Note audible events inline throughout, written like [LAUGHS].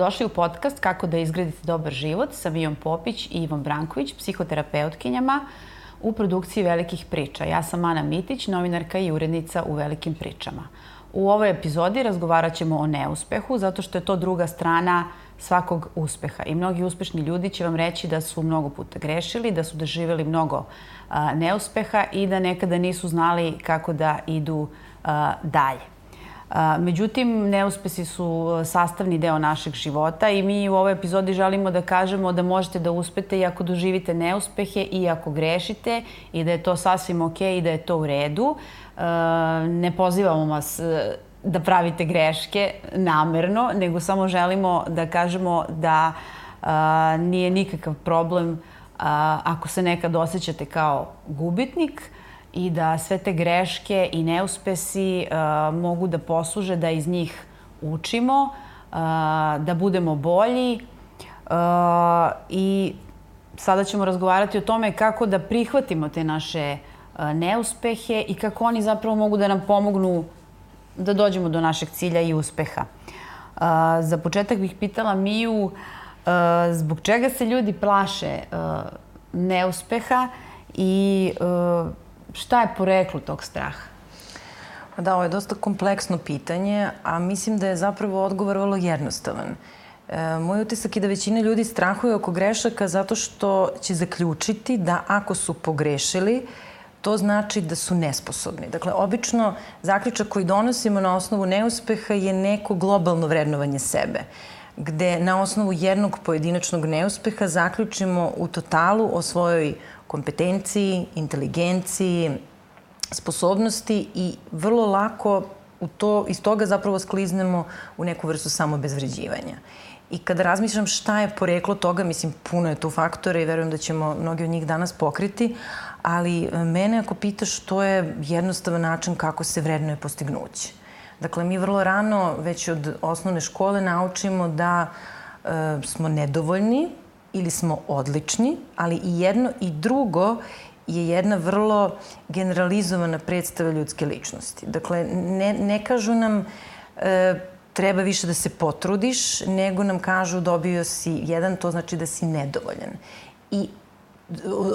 Dobrodošli u podcast Kako da izgradite dobar život sa Mijom Popić i Ivom Branković, psihoterapeutkinjama u produkciji Velikih priča. Ja sam Ana Mitić, novinarka i urednica u Velikim pričama. U ovoj epizodi razgovarat ćemo o neuspehu, zato što je to druga strana svakog uspeha. I mnogi uspešni ljudi će vam reći da su mnogo puta grešili, da su doživjeli mnogo neuspeha i da nekada nisu znali kako da idu dalje. Međutim, neuspesi su sastavni deo našeg života i mi u ovoj epizodi želimo da kažemo da možete da uspete i ako doživite neuspehe i ako grešite i da je to sasvim ok i da je to u redu. Ne pozivamo vas e, da pravite greške namerno, nego samo želimo da kažemo da nije nikakav problem ako se nekad osjećate kao gubitnik, i da sve te greške i neuspesi uh, mogu da posluže da iz njih učimo, uh, da budemo bolji uh, i sada ćemo razgovarati o tome kako da prihvatimo te naše uh, neuspehe i kako oni zapravo mogu da nam pomognu da dođemo do našeg cilja i uspeha. Uh, za početak bih pitala Miju uh, zbog čega se ljudi plaše neuspeha i šta je poreklo tog straha? Da, ovo je dosta kompleksno pitanje, a mislim da je zapravo odgovor vrlo jednostavan. E, moj utisak je da većina ljudi strahuje oko grešaka zato što će zaključiti da ako su pogrešili, to znači da su nesposobni. Dakle, obično zaključak koji donosimo na osnovu neuspeha je neko globalno vrednovanje sebe gde na osnovu jednog pojedinačnog neuspeha zaključimo u totalu o svojoj kompetenciji, inteligenciji, sposobnosti i vrlo lako u to, iz toga zapravo skliznemo u neku vrstu samobezvređivanja. I kada razmišljam šta je poreklo toga, mislim, puno je tu faktora i verujem da ćemo mnogi od njih danas pokriti, ali e, mene ako pitaš, to je jednostavan način kako se vrednuje postignuće. Dakle, mi vrlo rano, već od osnovne škole, naučimo da e, smo nedovoljni ili smo odlični, ali i jedno i drugo je jedna vrlo generalizovana predstava ljudske ličnosti. Dakle, ne, ne kažu nam e, treba više da se potrudiš, nego nam kažu dobio si jedan, to znači da si nedovoljan. I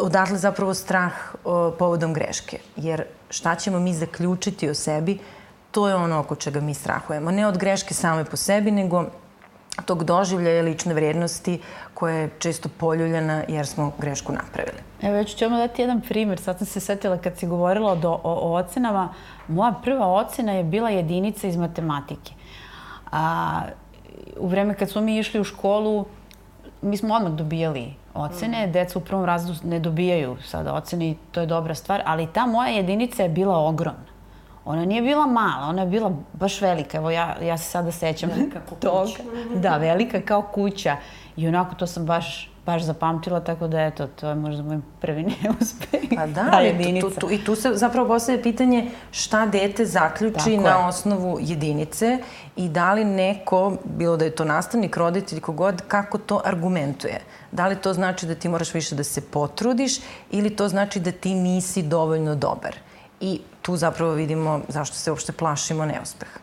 odatle zapravo strah o, povodom greške. Jer šta ćemo mi zaključiti o sebi, to je ono oko čega mi strahujemo. Ne od greške same po sebi, nego tog doživljaja lične vrednosti koja je često poljuljena jer smo grešku napravili. Evo, ja ću ćemo dati jedan primjer. Sad sam se setila kad si govorila o, o, o ocenama. Moja prva ocena je bila jedinica iz matematike. A, u vreme kad smo mi išli u školu, mi smo odmah dobijali ocene. Mm. Deca u prvom razredu ne dobijaju sada ocene i to je dobra stvar, ali ta moja jedinica je bila ogromna. Ona nije bila mala, ona je bila baš velika. Evo ja, ja se sada sećam [LAUGHS] toga. [LAUGHS] Da, velika kao kuća. I onako to sam baš baš zapamtila, tako da eto, to je možda moj prvi [LAUGHS] neuspeh. Pa da, ali tu, tu, i tu se zapravo postavlja pitanje šta dete zaključi tako na je. osnovu jedinice i da li neko, bilo da je to nastavnik, roditelj, kogod, kako to argumentuje. Da li to znači da ti moraš više da se potrudiš ili to znači da ti nisi dovoljno dobar. I tu zapravo vidimo zašto se uopšte plašimo neuspeha.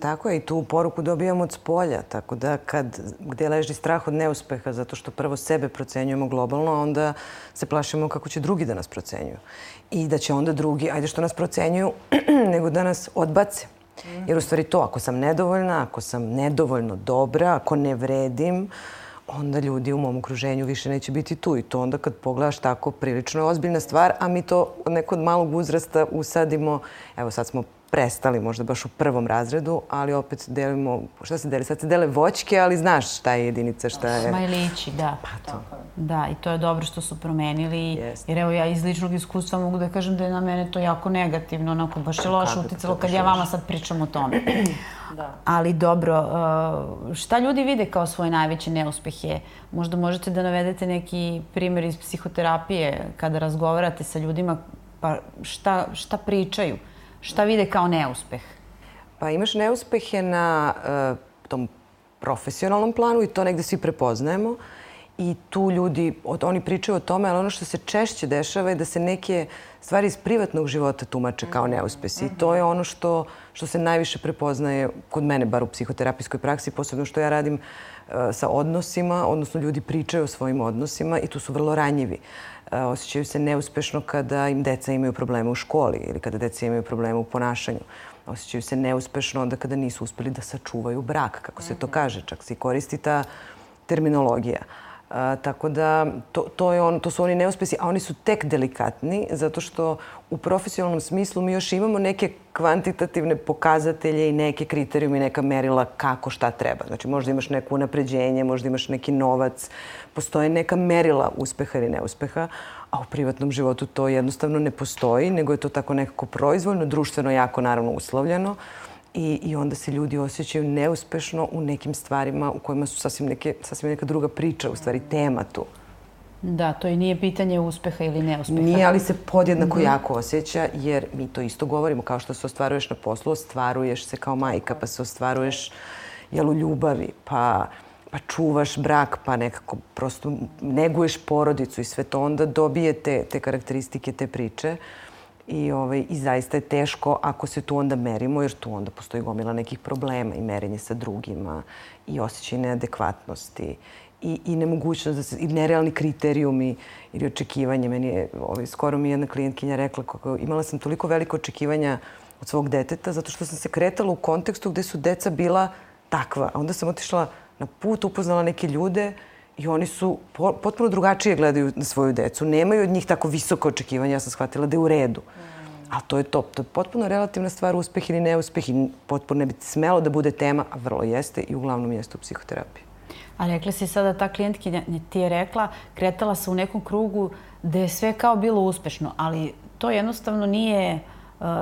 Tako je, i tu poruku dobijamo od spolja, tako da kad, gde leži strah od neuspeha, zato što prvo sebe procenjujemo globalno, onda se plašimo kako će drugi da nas procenjuju. I da će onda drugi, ajde što nas procenjuju, [CLEARS THROAT] nego da nas odbace. Jer u stvari to, ako sam nedovoljna, ako sam nedovoljno dobra, ako ne vredim, uh, onda ljudi u mom okruženju više neće biti tu. I to onda kad pogledaš tako prilično je ozbiljna stvar, a mi to od nekog malog uzrasta usadimo, evo sad smo prestali možda baš u prvom razredu, ali opet delimo, šta se deli? Sad se dele voćke, ali znaš šta je jedinica, šta je... Smajlići, da. Pa to. Da, i to je dobro što su promenili. Yes. Jer evo ja iz ličnog iskustva mogu da kažem da je na mene to jako negativno, onako baš je loše uticalo kad ja vama sad pričam o tome. [CLEARS THROAT] da. Ali dobro, uh, šta ljudi vide kao svoje najveće neuspehe? Možda možete da navedete neki primjer iz psihoterapije kada razgovarate sa ljudima, pa šta, šta pričaju? Šta vide kao neuspeh? Pa imaš neuspehe na uh, tom profesionalnom planu i to negde svi prepoznajemo. I tu ljudi, oni pričaju o tome, ali ono što se češće dešava je da se neke stvari iz privatnog života tumače kao neuspesi. I to je ono što, što se najviše prepoznaje kod mene, bar u psihoterapijskoj praksi, posebno što ja radim e, sa odnosima, odnosno ljudi pričaju o svojim odnosima i tu su vrlo ranjivi. E, osjećaju se neuspešno kada im deca imaju probleme u školi ili kada deca imaju probleme u ponašanju. Osjećaju se neuspešno onda kada nisu uspeli da sačuvaju brak, kako se to kaže. Čak se i koristi ta terminologija. A, tako da to, to, je on, to su oni neuspesi, a oni su tek delikatni zato što u profesionalnom smislu mi još imamo neke kvantitativne pokazatelje i neke kriterijume i neka merila kako šta treba. Znači možda imaš neko unapređenje, možda imaš neki novac, postoje neka merila uspeha ili neuspeha, a u privatnom životu to jednostavno ne postoji, nego je to tako nekako proizvoljno, društveno jako naravno uslovljeno. I, I onda se ljudi osjećaju neuspešno u nekim stvarima u kojima su sasvim, neke, sasvim neka druga priča, u stvari tema tu. Da, to i nije pitanje uspeha ili neuspeha. Nije, ali se podjednako mm -hmm. jako osjeća, jer mi to isto govorimo. Kao što se ostvaruješ na poslu, ostvaruješ se kao majka, pa se ostvaruješ jel, u ljubavi, pa, pa čuvaš brak, pa nekako prosto neguješ porodicu i sve to onda dobije te, te karakteristike, te priče. Uh, I, ovaj, I zaista je teško ako se tu onda merimo, jer tu onda postoji gomila nekih problema i merenje sa drugima i osjećaj neadekvatnosti i, i nemogućnost da se, i nerealni kriterijumi ili očekivanje. Meni je, ovaj, skoro mi jedna klijentkinja rekla kako imala sam toliko veliko očekivanja od svog deteta zato što sam se kretala u kontekstu gde su deca bila takva. A onda sam otišla na put, upoznala neke ljude I oni su potpuno drugačije gledaju na svoju decu. Nemaju od njih tako visoko očekivanja. Ja sam shvatila da je u redu. Ali to je to. To je potpuno relativna stvar, uspeh ili neuspeh. I potpuno ne bi smelo da bude tema, a vrlo jeste i uglavnom jeste u psihoterapiji. A rekla si sada, ta klijentkinja ti je rekla, kretala se u nekom krugu gde je sve kao bilo uspešno, ali to jednostavno nije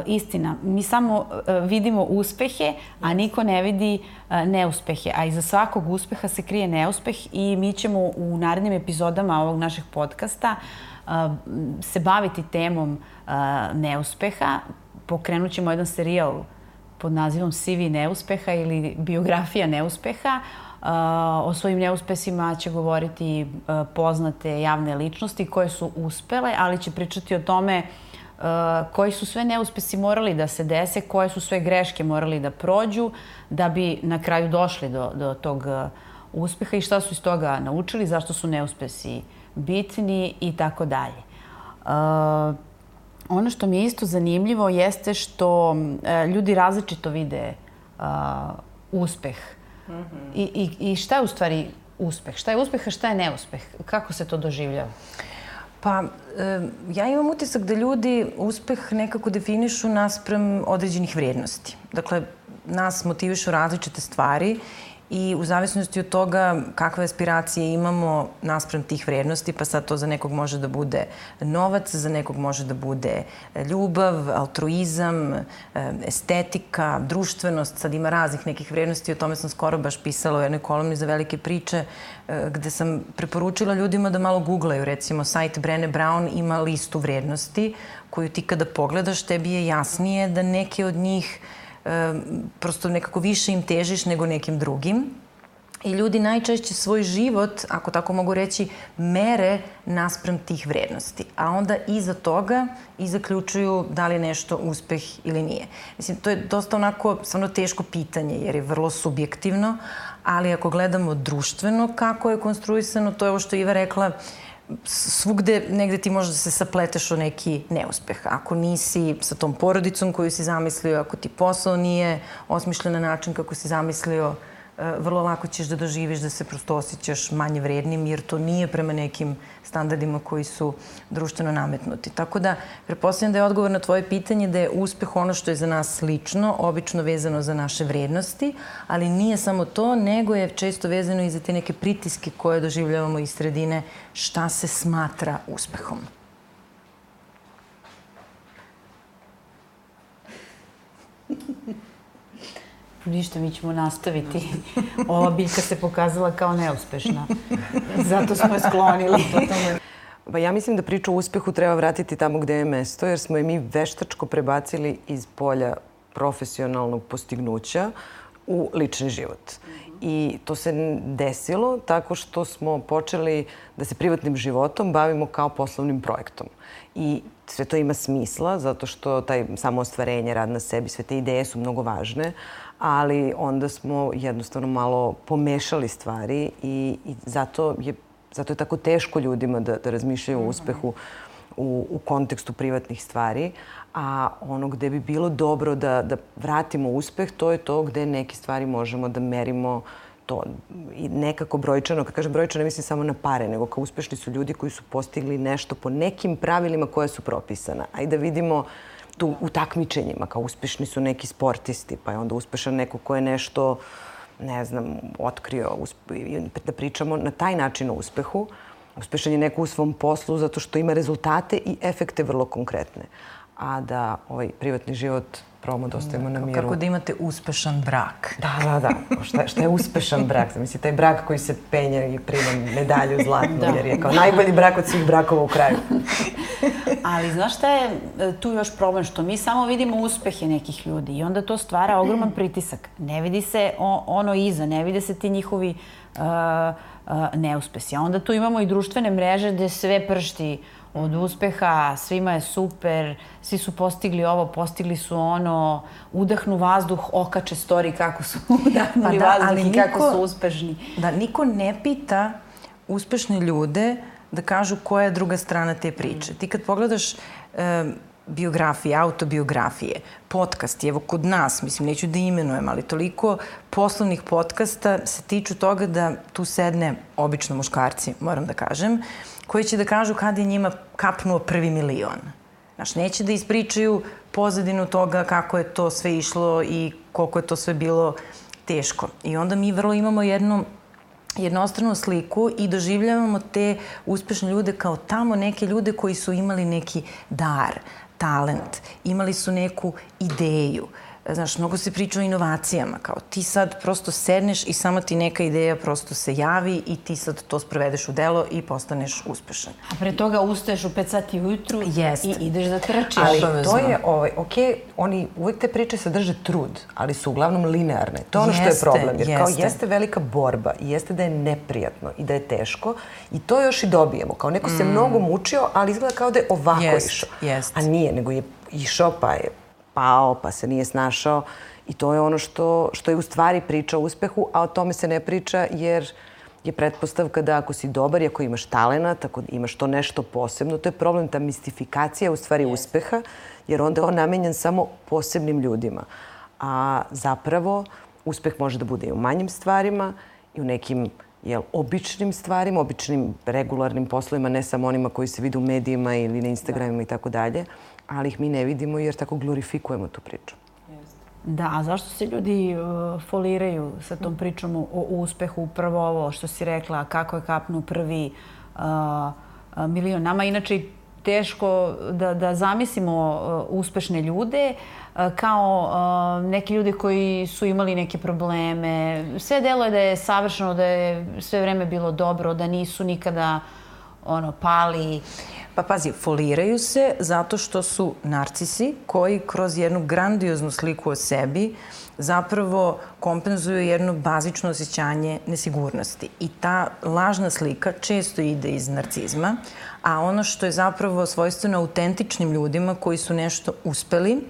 istina. Mi samo uh, vidimo uspehe, a niko ne vidi uh, neuspehe. A iza svakog uspeha se krije neuspeh i mi ćemo u narednim epizodama ovog našeg podcasta se baviti temom neuspeha. Pokrenut ćemo jedan serijal pod nazivom CV neuspeha ili biografija neuspeha. O svojim neuspesima će govoriti poznate javne ličnosti koje su uspele, ali će pričati o tome koji su sve neuspesi morali da se dese, koje su sve greške morali da prođu da bi na kraju došli do, do tog uspeha i šta su iz toga naučili, zašto su neuspesi bitni i tako dalje. Ono što mi je isto zanimljivo jeste što ljudi različito vide uspeh. Mm -hmm. I, i, I šta je u stvari uspeh? Šta je uspeh, a šta je neuspeh? Kako se to doživljava? Pa, ja imam utisak da ljudi uspeh nekako definišu nasprem određenih vrijednosti. Dakle, nas motivišu različite stvari i u zavisnosti od toga kakve aspiracije imamo naspram tih vrednosti, pa sad to za nekog može da bude novac, za nekog može da bude ljubav, altruizam, estetika, društvenost, sad ima raznih nekih vrednosti, o tome sam skoro baš pisala u jednoj kolumni za velike priče, e, gde sam preporučila ljudima da malo googlaju, recimo sajt Brene Brown ima listu vrednosti koju ti kada pogledaš tebi je jasnije da neke od njih prosto nekako više im težiš nego nekim drugim. I ljudi najčešće svoj život, ako tako mogu reći, mere nasprem tih vrednosti. A onda iza toga i zaključuju da li je nešto uspeh ili nije. Mislim, to je dosta onako stvarno teško pitanje jer je vrlo subjektivno, ali ako gledamo društveno kako je konstruisano, to je ovo što Iva rekla, svugde negde ti možeš da se sapleteš o neki neuspeh. Ako nisi sa tom porodicom koju si zamislio, ako ti posao nije osmišljen na način kako si zamislio, vrlo lako ćeš da doživiš da se prosto osjećaš manje vrednim, jer to nije prema nekim standardima koji su društveno nametnuti. Tako da, prepostavljam da je odgovor na tvoje pitanje da je uspeh ono što je za nas lično, obično vezano za naše vrednosti, ali nije samo to, nego je često vezano i za te neke pritiske koje doživljavamo iz sredine šta se smatra uspehom. [LAUGHS] Ništa, mi ćemo nastaviti. [LAUGHS] Ova biljka se pokazala kao neuspešna. Zato smo je sklonili. [LAUGHS] Pa ja mislim da priču o uspehu treba vratiti tamo gde je mesto, jer smo je mi veštačko prebacili iz polja profesionalnog postignuća u lični život. I to se desilo tako što smo počeli da se privatnim životom bavimo kao poslovnim projektom. I sve to ima smisla zato što taj samo ostvarenje, rad na sebi, sve te ideje su mnogo važne, ali onda smo jednostavno malo pomešali stvari i, i zato, je, zato je tako teško ljudima da, da razmišljaju o uspehu u, u kontekstu privatnih stvari. A ono gde bi bilo dobro da, da vratimo uspeh, to je to gde neke stvari možemo da merimo to i nekako brojčano, kad kažem brojčano, ne mislim samo na pare, nego kao uspešni su ljudi koji su postigli nešto po nekim pravilima koje su propisana. Ajde da vidimo tu u takmičenjima, kao uspešni su neki sportisti, pa je onda uspešan neko ko je nešto, ne znam, otkrio, da pričamo na taj način o uspehu. Uspešan je neko u svom poslu zato što ima rezultate i efekte vrlo konkretne. A da ovaj privatni život probamo da ostavimo na miru. Kako da imate uspešan brak. Da, da, da. Šta, šta je uspešan brak? Misli, taj brak koji se penja i prima medalju zlatnu, da. jer je kao najbolji brak od svih brakova u kraju. [LAUGHS] Ali znaš šta je e, tu još problem? Što mi samo vidimo uspehe nekih ljudi i onda to stvara ogroman [CLEARS THROAT] pritisak. Ne vidi se ono iza, ne vide se ti njihovi uh, uh, neuspesi. A onda tu imamo i društvene mreže gde sve pršti od uspeha, svima je super, svi su postigli ovo, postigli su ono, udahnu vazduh, okače story kako su [LAUGHS] udahnuli pa da, vazduh i niko, kako su uspešni. Da, niko ne pita uspešne ljude da kažu koja je druga strana te priče. Ti kad pogledaš e, biografije, autobiografije, podcasti, evo kod nas, mislim, neću da imenujem, ali toliko poslovnih podcasta se tiču toga da tu sedne obično muškarci, moram da kažem, koji će da kažu kada je njima kapnuo prvi milion. Znaš, neće da ispričaju pozadinu toga kako je to sve išlo i koliko je to sve bilo teško. I onda mi vrlo imamo jednu jednostranu sliku i doživljavamo te uspešne ljude kao tamo neke ljude koji su imali neki dar, talent, imali su neku ideju. Znaš, mnogo se priča o inovacijama, kao ti sad prosto sedneš i samo ti neka ideja prosto se javi i ti sad to sprovedeš u delo i postaneš uspešan. A pre toga ustaješ u 5 sati ujutru Jest. i ideš da trčiš. Ali to je, ovaj, ok, oni uvek te priče sadrže trud, ali su uglavnom linearne. To je ono jeste, što je problem. Jer jeste. kao jeste velika borba i jeste da je neprijatno i da je teško i to još i dobijemo. Kao neko mm. se mnogo mučio, ali izgleda kao da je ovako jest, išao. Jest. A nije, nego je išao pa je pao, pa se nije snašao. I to je ono što, što je u stvari priča o uspehu, a o tome se ne priča jer je pretpostavka da ako si dobar i ako imaš talenat, ako imaš to nešto posebno, to je problem, ta mistifikacija u stvari yes. uspeha, jer onda je on namenjen samo posebnim ljudima. A zapravo uspeh može da bude i u manjim stvarima i u nekim jel, običnim stvarima, običnim regularnim poslovima, ne samo onima koji se vide u medijima ili na Instagramima da. i tako dalje ali ih mi ne vidimo jer tako glorifikujemo tu priču. Da, a zašto se ljudi uh, foliraju sa tom pričom o, uspehu? Upravo ovo što si rekla, kako je kapnu prvi uh, uh, milion. Nama inače teško da, da zamislimo uh, uspešne ljude uh, kao uh, neki ljudi koji su imali neke probleme. Sve delo je da je savršeno, da je sve vreme bilo dobro, da nisu nikada ono, pali. Pa pazi, foliraju se zato što su narcisi koji kroz jednu grandioznu sliku o sebi zapravo kompenzuju jedno bazično osjećanje nesigurnosti. I ta lažna slika često ide iz narcizma, a ono što je zapravo svojstveno autentičnim ljudima koji su nešto uspeli,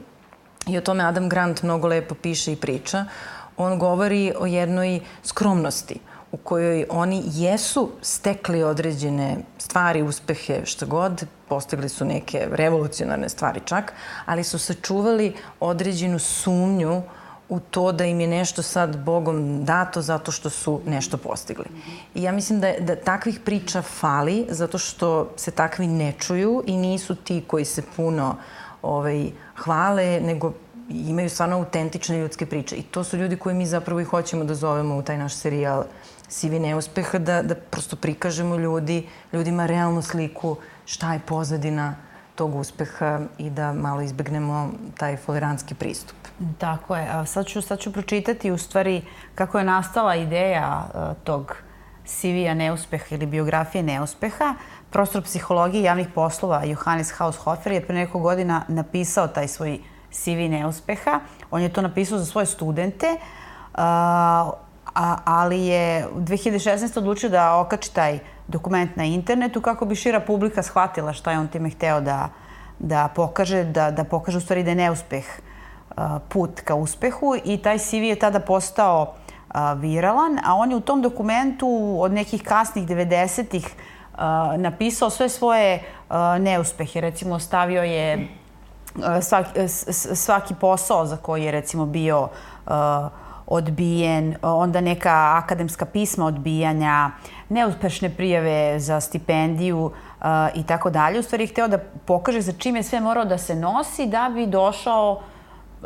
i o tome Adam Grant mnogo lepo piše i priča, on govori o jednoj skromnosti – u kojoj oni jesu stekli određene stvari, uspehe, što god, postigli su neke revolucionarne stvari čak, ali su sačuvali određenu sumnju u to da im je nešto sad Bogom dato zato što su nešto postigli. I ja mislim da, da takvih priča fali zato što se takvi ne čuju i nisu ti koji se puno ovaj, hvale, nego imaju stvarno autentične ljudske priče. I to su ljudi koji mi zapravo i hoćemo da zovemo u taj naš serijal uh, sivi neuspeha, da, da prosto prikažemo ljudi, ljudima realnu sliku šta je pozadina tog uspeha i da malo izbegnemo taj foliranski pristup. Tako je. A sad ću, sad ću pročitati u stvari kako je nastala ideja uh, tog CV-a neuspeha ili biografije neuspeha. Prostor psihologije javnih poslova Johannes Haushofer je pre neko godina napisao taj svoj CV neuspeha. On je to napisao za svoje studente. A, ali je 2016. odlučio da okači taj dokument na internetu kako bi šira publika shvatila šta je on time hteo da, da pokaže, da, da pokaže u stvari da je neuspeh put ka uspehu i taj CV je tada postao viralan, a on je u tom dokumentu od nekih kasnih 90-ih napisao sve svoje neuspehe. Recimo, stavio je svaki, svaki posao za koji je recimo bio odbijen, onda neka akademska pisma odbijanja, neuspešne prijave za stipendiju i tako dalje. U stvari je hteo da pokaže za čime je sve morao da se nosi da bi došao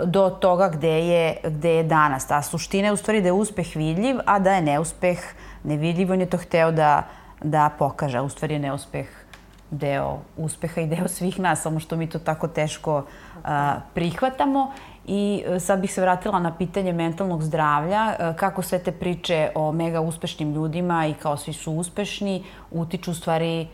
do toga gde je, gde je danas. Ta suština je u stvari da je uspeh vidljiv, a da je neuspeh nevidljiv. On je to hteo da, da pokaže. U stvari je neuspeh deo uspeha i deo svih nas, samo što mi to tako teško a, prihvatamo. I e, sad bih se vratila na pitanje mentalnog zdravlja, e, kako sve te priče o mega uspešnim ljudima i kao svi su uspešni utiču u stvari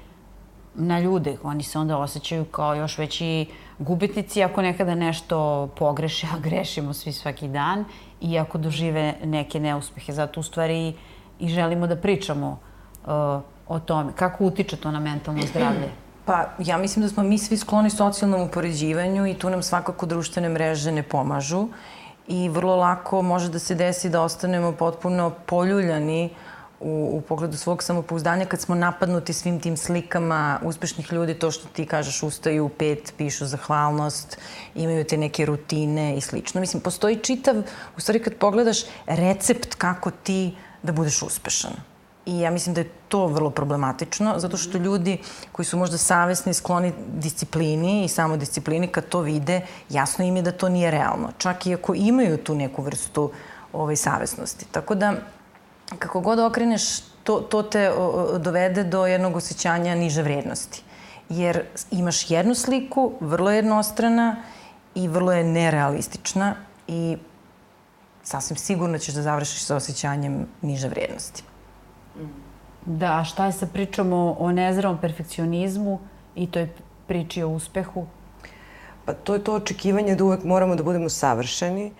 na ljude. Oni se onda osjećaju kao još veći gubitnici ako nekada nešto pogreše, [LAUGHS] a grešimo svi svaki dan, i ako dožive neke neuspehe. Zato u stvari i želimo da pričamo uh, o tome. Kako utiče to na mentalno zdravlje? Pa, ja mislim da smo mi svi skloni socijalnom upoređivanju i tu nam svakako društvene mreže ne pomažu i vrlo lako može da se desi da ostanemo potpuno poljuljani u, u pogledu svog samopouzdanja kad smo napadnuti svim tim slikama uspešnih ljudi, to što ti kažeš ustaju u pet, pišu zahvalnost, imaju te neke rutine i slično. Mislim, postoji čitav, u stvari kad pogledaš, recept kako ti da budeš uspešan. I ja mislim da je to vrlo problematično, zato što ljudi koji su možda savesni, skloni disciplini i samodisciplini, kad to vide, jasno im je da to nije realno. Čak i ako imaju tu neku vrstu ovaj, savesnosti. Tako da, kako god okreneš, to, to te o, dovede do jednog osjećanja niže vrednosti. Jer imaš jednu sliku, vrlo jednostrana i vrlo je nerealistična i sasvim sigurno ćeš da završiš sa osjećanjem niže vrednosti. Da, a šta je sa pričom o, o nezdravom perfekcionizmu i toj priči o uspehu? Pa to je to očekivanje da uvek moramo da budemo savršeni.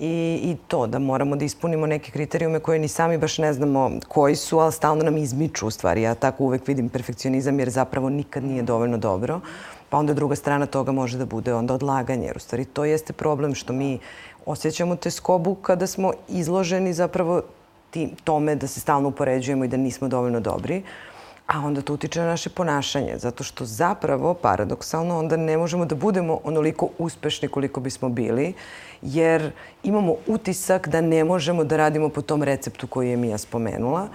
I, i to da moramo da ispunimo neke kriterijume koje ni sami baš ne znamo koji su, ali stalno nam izmiču u stvari. Ja tako uvek vidim perfekcionizam jer zapravo nikad nije dovoljno dobro. Pa onda druga strana toga može da bude onda odlaganje. Jer u stvari to jeste problem što mi osjećamo te skobu kada smo izloženi zapravo ti, tome da se stalno upoređujemo i da nismo dovoljno dobri. A onda to utiče na naše ponašanje, zato što zapravo, paradoksalno, onda ne možemo da budemo onoliko uspešni koliko bismo bili, jer imamo utisak da ne možemo da radimo po tom receptu koji je Mija spomenula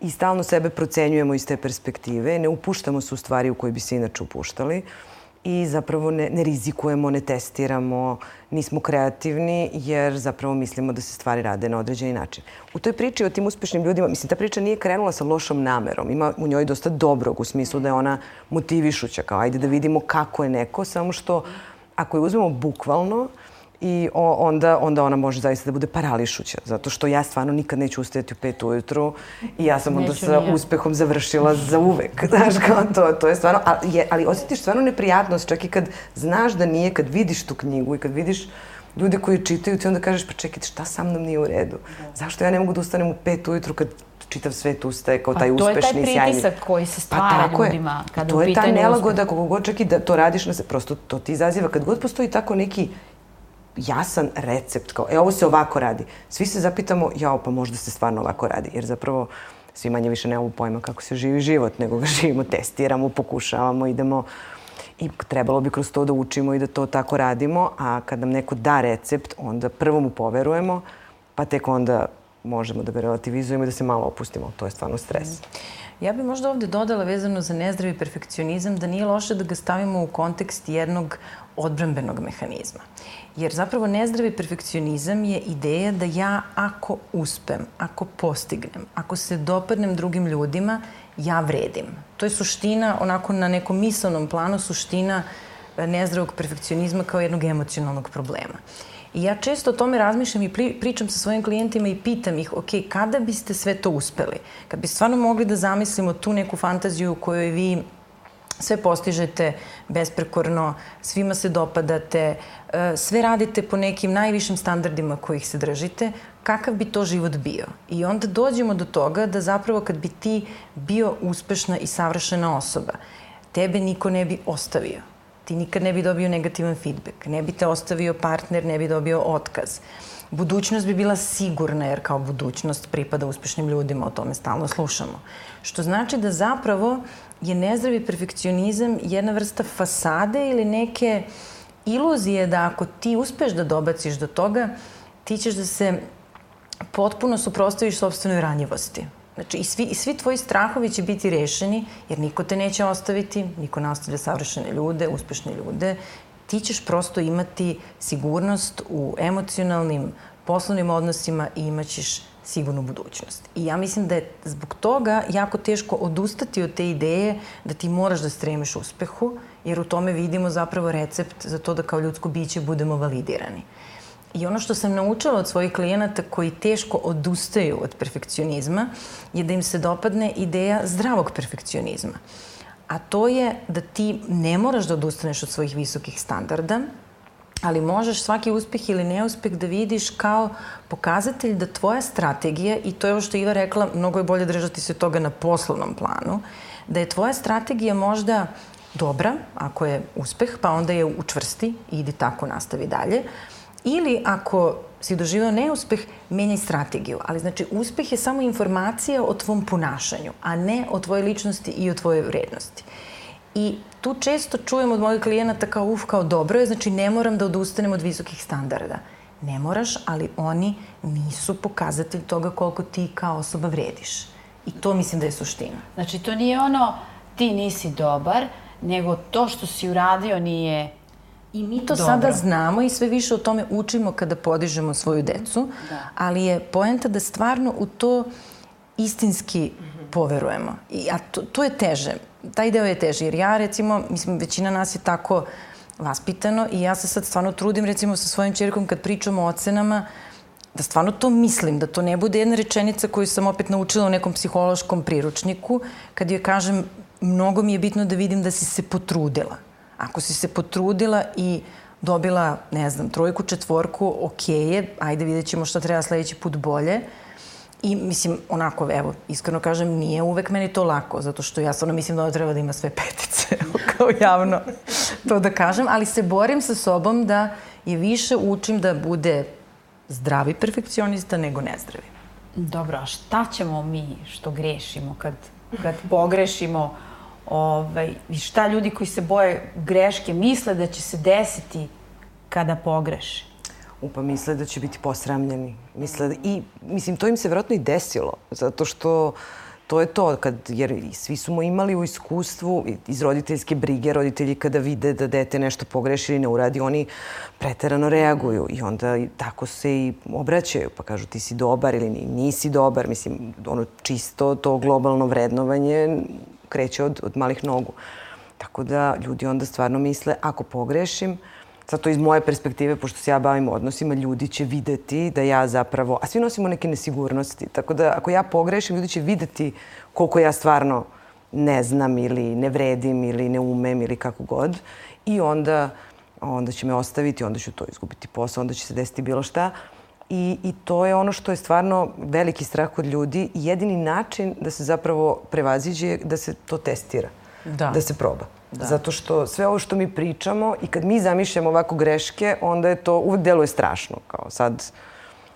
i stalno sebe procenjujemo iz te perspektive, ne upuštamo se u stvari u koje bi se inače upuštali i zapravo ne, ne rizikujemo, ne testiramo, nismo kreativni jer zapravo mislimo da se stvari rade na određeni način. U toj priči o tim uspešnim ljudima, mislim, ta priča nije krenula sa lošom namerom. Ima u njoj dosta dobrog u smislu da je ona motivišuća, kao ajde da vidimo kako je neko, samo što ako je uzmemo bukvalno, uh, i onda, onda ona može zaista da bude parališuća. Zato što ja stvarno nikad neću ustajati u pet ujutru i ja sam onda sa uspehom završila za uvek. [LAUGHS] Znaš, kao to, to je stvarno, ali, je, ali osjetiš stvarno neprijatnost, čak i kad znaš da nije, kad vidiš tu knjigu i kad vidiš ljude koji čitaju, ti onda kažeš, pa čekajte, šta sa mnom nije u redu? Zašto ja ne mogu da ustanem u pet ujutru kad čitav svet ustaje kao taj uspešni, sjajni. To je taj pritisak sjajni. koji se pa stvara pa, ljudima je. kada to je ta nelagoda, kako god čak i da to radiš, na se, prosto to ti izaziva. Kad god postoji tako neki jasan recept, kao, e, ovo se ovako radi. Svi se zapitamo, jao, pa možda se stvarno ovako radi, jer zapravo svi manje više nemamo pojma kako se živi život, nego ga [LAUGHS] živimo, testiramo, pokušavamo, idemo i trebalo bi kroz to da učimo i da to tako radimo, a kad nam neko da recept, onda prvo mu poverujemo, pa tek onda možemo da ga relativizujemo i da se malo opustimo. To je stvarno stres. Ja bih možda ovde dodala vezano za nezdravi perfekcionizam da nije loše da ga stavimo u kontekst jednog odbranbenog mehanizma. Jer zapravo nezdravi perfekcionizam je ideja da ja ako uspem, ako postignem, ako se dopadnem drugim ljudima, ja vredim. To je suština, onako na nekom misalnom planu, suština e, nezdravog perfekcionizma kao jednog emocionalnog problema. I ja često o tome razmišljam i pričam sa svojim klijentima i pitam ih, ok, kada biste sve to uspeli? Kad bi stvarno mogli da zamislimo tu neku fantaziju u kojoj vi sve postižete besprekorno, svima se dopadate, e, sve radite po nekim najvišim standardima kojih se držite, kakav bi to život bio. I onda dođemo do toga da zapravo kad bi ti bio uspešna i savršena osoba, tebe niko ne bi ostavio. Ti nikad ne bi dobio negativan feedback, ne bi te ostavio partner, ne bi dobio otkaz. Budućnost bi bila sigurna, jer kao budućnost pripada uspešnim ljudima, o tome stalno slušamo. Što znači da zapravo je nezdravi perfekcionizam jedna vrsta fasade ili neke iluzije da ako ti uspeš da dobaciš do toga, ti ćeš da se potpuno suprostaviš sobstvenoj ranjivosti. Znači, i svi, i svi tvoji strahovi će biti rešeni, jer niko te neće ostaviti, niko ne ostavlja savršene ljude, uspešne ljude. Ti ćeš prosto imati sigurnost u emocionalnim, poslovnim odnosima i imaćeš sigurnu budućnost. I ja mislim da je zbog toga jako teško odustati od te ideje da ti moraš da stremiš uspehu, jer u tome vidimo zapravo recept za to da kao ljudsko biće budemo validirani. I ono što sam naučila od svojih klijenata koji teško odustaju od perfekcionizma je da im se dopadne ideja zdravog perfekcionizma. A to je da ti ne moraš da odustaneš od svojih visokih standarda, ali možeš svaki uspeh ili neuspeh da vidiš kao pokazatelj da tvoja strategija, i to je ovo što Iva rekla, mnogo je bolje držati se toga na poslovnom planu, da je tvoja strategija možda dobra, ako je uspeh, pa onda je učvrsti i idi tako, nastavi dalje, Ili ako si doživao neuspeh, menjaj strategiju. Ali znači, uspeh je samo informacija o tvom ponašanju, a ne o tvojoj ličnosti i o tvojoj vrednosti. I tu često čujem od mojih klijenata kao uf, kao dobro je, znači ne moram da odustanem od visokih standarda. Ne moraš, ali oni nisu pokazatelj toga koliko ti kao osoba vrediš. I to mislim da je suština. Znači to nije ono ti nisi dobar, nego to što si uradio nije I mi to Dobro. sada znamo i sve više o tome učimo kada podižemo svoju decu, da. ali je poenta da stvarno u to istinski mm -hmm. poverujemo. I, a to, to je teže. Taj deo je teži, jer ja recimo, mislim, većina nas je tako vaspitano i ja se sad stvarno trudim recimo sa svojim čerkom kad pričamo o ocenama, da stvarno to mislim, da to ne bude jedna rečenica koju sam opet naučila u nekom psihološkom priručniku, kad joj kažem mnogo mi je bitno da vidim da si se potrudila. Ako si se potrudila i dobila, ne znam, trojku, četvorku, ok je, ajde vidjet ćemo šta treba sledeći put bolje. I mislim, onako, evo, iskreno kažem, nije uvek meni to lako, zato što ja stvarno mislim da ona treba da ima sve petice, [LAUGHS] kao javno to da kažem, ali se borim sa sobom da je više učim da bude zdravi perfekcionista nego nezdravi. Dobro, a šta ćemo mi što grešimo kad, kad pogrešimo? Ovaj, I šta ljudi koji se boje greške misle da će se desiti kada pogreše? Upa misle da će biti posramljeni. Misle da, I, mislim, to im se vjerojatno i desilo, zato što to je to, kad, jer svi smo imali u iskustvu iz roditeljske brige, roditelji kada vide da dete nešto pogreši ili ne uradi, oni preterano reaguju i onda tako se i obraćaju, pa kažu ti si dobar ili nisi dobar. Mislim, ono čisto to globalno vrednovanje kreće od, od malih nogu. Tako da ljudi onda stvarno misle, ako pogrešim, sad to iz moje perspektive, pošto se ja bavim odnosima, ljudi će videti da ja zapravo, a svi nosimo neke nesigurnosti, tako da ako ja pogrešim, ljudi će videti koliko ja stvarno ne znam ili ne vredim ili ne umem ili kako god. I onda, onda će me ostaviti, onda ću to izgubiti posao, onda će se desiti bilo šta. I, I to je ono što je stvarno veliki strah kod ljudi i jedini način da se zapravo prevaziđe je da se to testira, da, da se proba. Da. Zato što sve ovo što mi pričamo i kad mi zamišljamo ovako greške, onda je to uvek deluje strašno. Kao sad,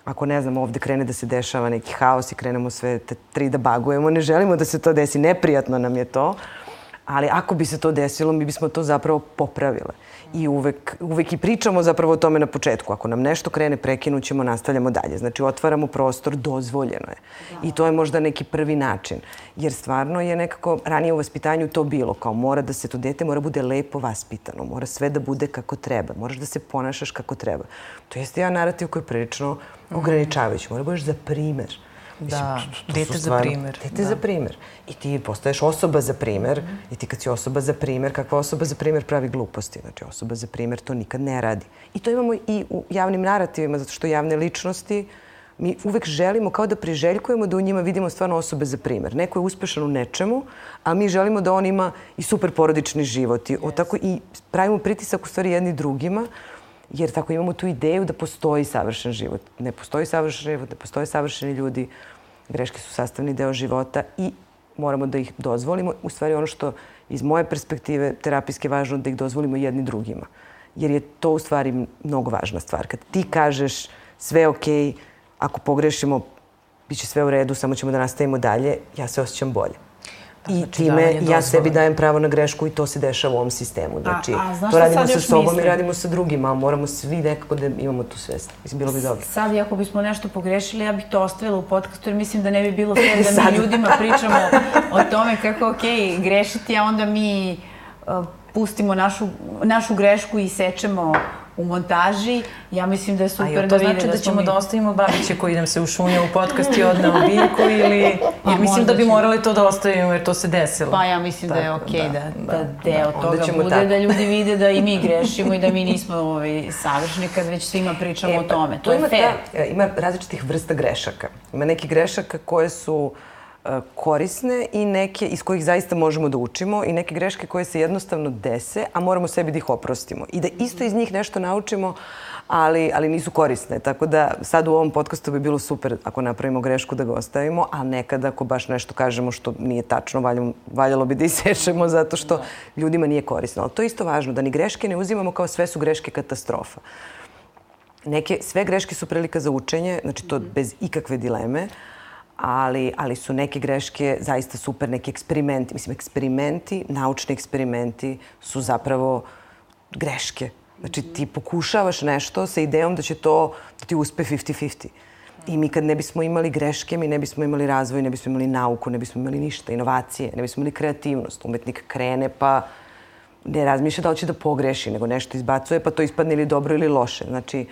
ako ne znam, ovde krene da se dešava neki haos i krenemo sve te tri da bagujemo, ne želimo da se to desi, neprijatno nam je to. Ali ako bi se to desilo, mi bismo to zapravo popravile i uvek, uvek i pričamo zapravo o tome na početku. Ako nam nešto krene, prekinućemo, nastavljamo dalje. Znači, otvaramo prostor, dozvoljeno je. I to je možda neki prvi način. Jer stvarno je nekako ranije u vaspitanju to bilo. Kao mora da se to dete mora bude lepo vaspitano, mora sve da bude kako treba, moraš da se ponašaš kako treba. To jeste jedan narativ koji je prilično ograničavajući. Mora da budeš za primer. Da, dete za primer. Dete da. za primer. I ti postaješ osoba za primer. Mm I ti kad si osoba za primer, kakva osoba za primer pravi gluposti. Znači, osoba za primer to nikad ne radi. I to imamo i u javnim narativima, zato što javne ličnosti mi uvek želimo kao da priželjkujemo da u njima vidimo stvarno osobe za primer. Neko je uspešan u nečemu, a mi želimo da on ima i super porodični život. I, yes. tako, I pravimo pritisak u stvari jedni drugima jer tako imamo tu ideju da postoji savršen život. Ne postoji savršen život, ne postoje savršeni ljudi, greške su sastavni deo života i moramo da ih dozvolimo. U stvari ono što iz moje perspektive terapijske je važno da ih dozvolimo jedni drugima. Jer je to u stvari mnogo važna stvar. Kad ti kažeš sve je okej, okay, ako pogrešimo, bit će sve u redu, samo ćemo da nastavimo dalje, ja se osjećam bolje. I znači, time ja sebi dajem pravo na grešku i to se dešava u ovom sistemu. Znači, a, a to radimo sa sobom mislim? i radimo sa drugima, ali moramo svi nekako da imamo tu svest. Mislim, bilo bi dobro. Sad, ako bismo nešto pogrešili, ja bih to ostavila u podcastu, jer mislim da ne bi bilo [LAUGHS] sve da mi ljudima pričamo o tome kako, ok, grešiti, a onda mi uh, pustimo našu, našu grešku i sečemo u montaži. Ja mislim da je super da vide da vide znači da, da ćemo mi... da ostavimo Babiće koji nam se ušunja u podcast i odne u [LAUGHS] biljku ili... Pa, jer mislim da bi morali to da ostavimo jer to se desilo. Pa ja mislim Tako, da je okej okay da, da, da, deo da, toga bude tako. da ljudi vide da i mi [LAUGHS] grešimo i da mi nismo ovaj, savršeni kad već svima pričamo e, o tome. To, to je fair. Ta, e, ima različitih vrsta grešaka. Ima neki grešaka koje su uh, korisne i neke iz kojih zaista možemo da učimo i neke greške koje se jednostavno dese, a moramo sebi da ih oprostimo. I da isto iz njih nešto naučimo, ali, ali nisu korisne. Tako da sad u ovom podcastu bi bilo super ako napravimo grešku da ga ostavimo, a nekada ako baš nešto kažemo što nije tačno, valjamo, valjalo bi da isečemo [LAUGHS] zato što da. ljudima nije korisno. Ali to je isto važno, da ni greške ne uzimamo kao sve su greške katastrofa. Neke, sve greške su prilika za učenje, znači to bez ikakve dileme, ali, ali su neke greške zaista super, neki eksperimenti. Mislim, eksperimenti, naučni eksperimenti su zapravo greške. Znači, ti pokušavaš nešto sa idejom da će to da ti uspe 50-50. I mi kad ne bismo imali greške, mi ne bismo imali razvoj, ne bismo imali nauku, ne bismo imali ništa, inovacije, ne bismo imali kreativnost. Umetnik krene pa ne razmišlja da li će da pogreši, nego nešto izbacuje pa to ispadne ili dobro ili loše. Znači,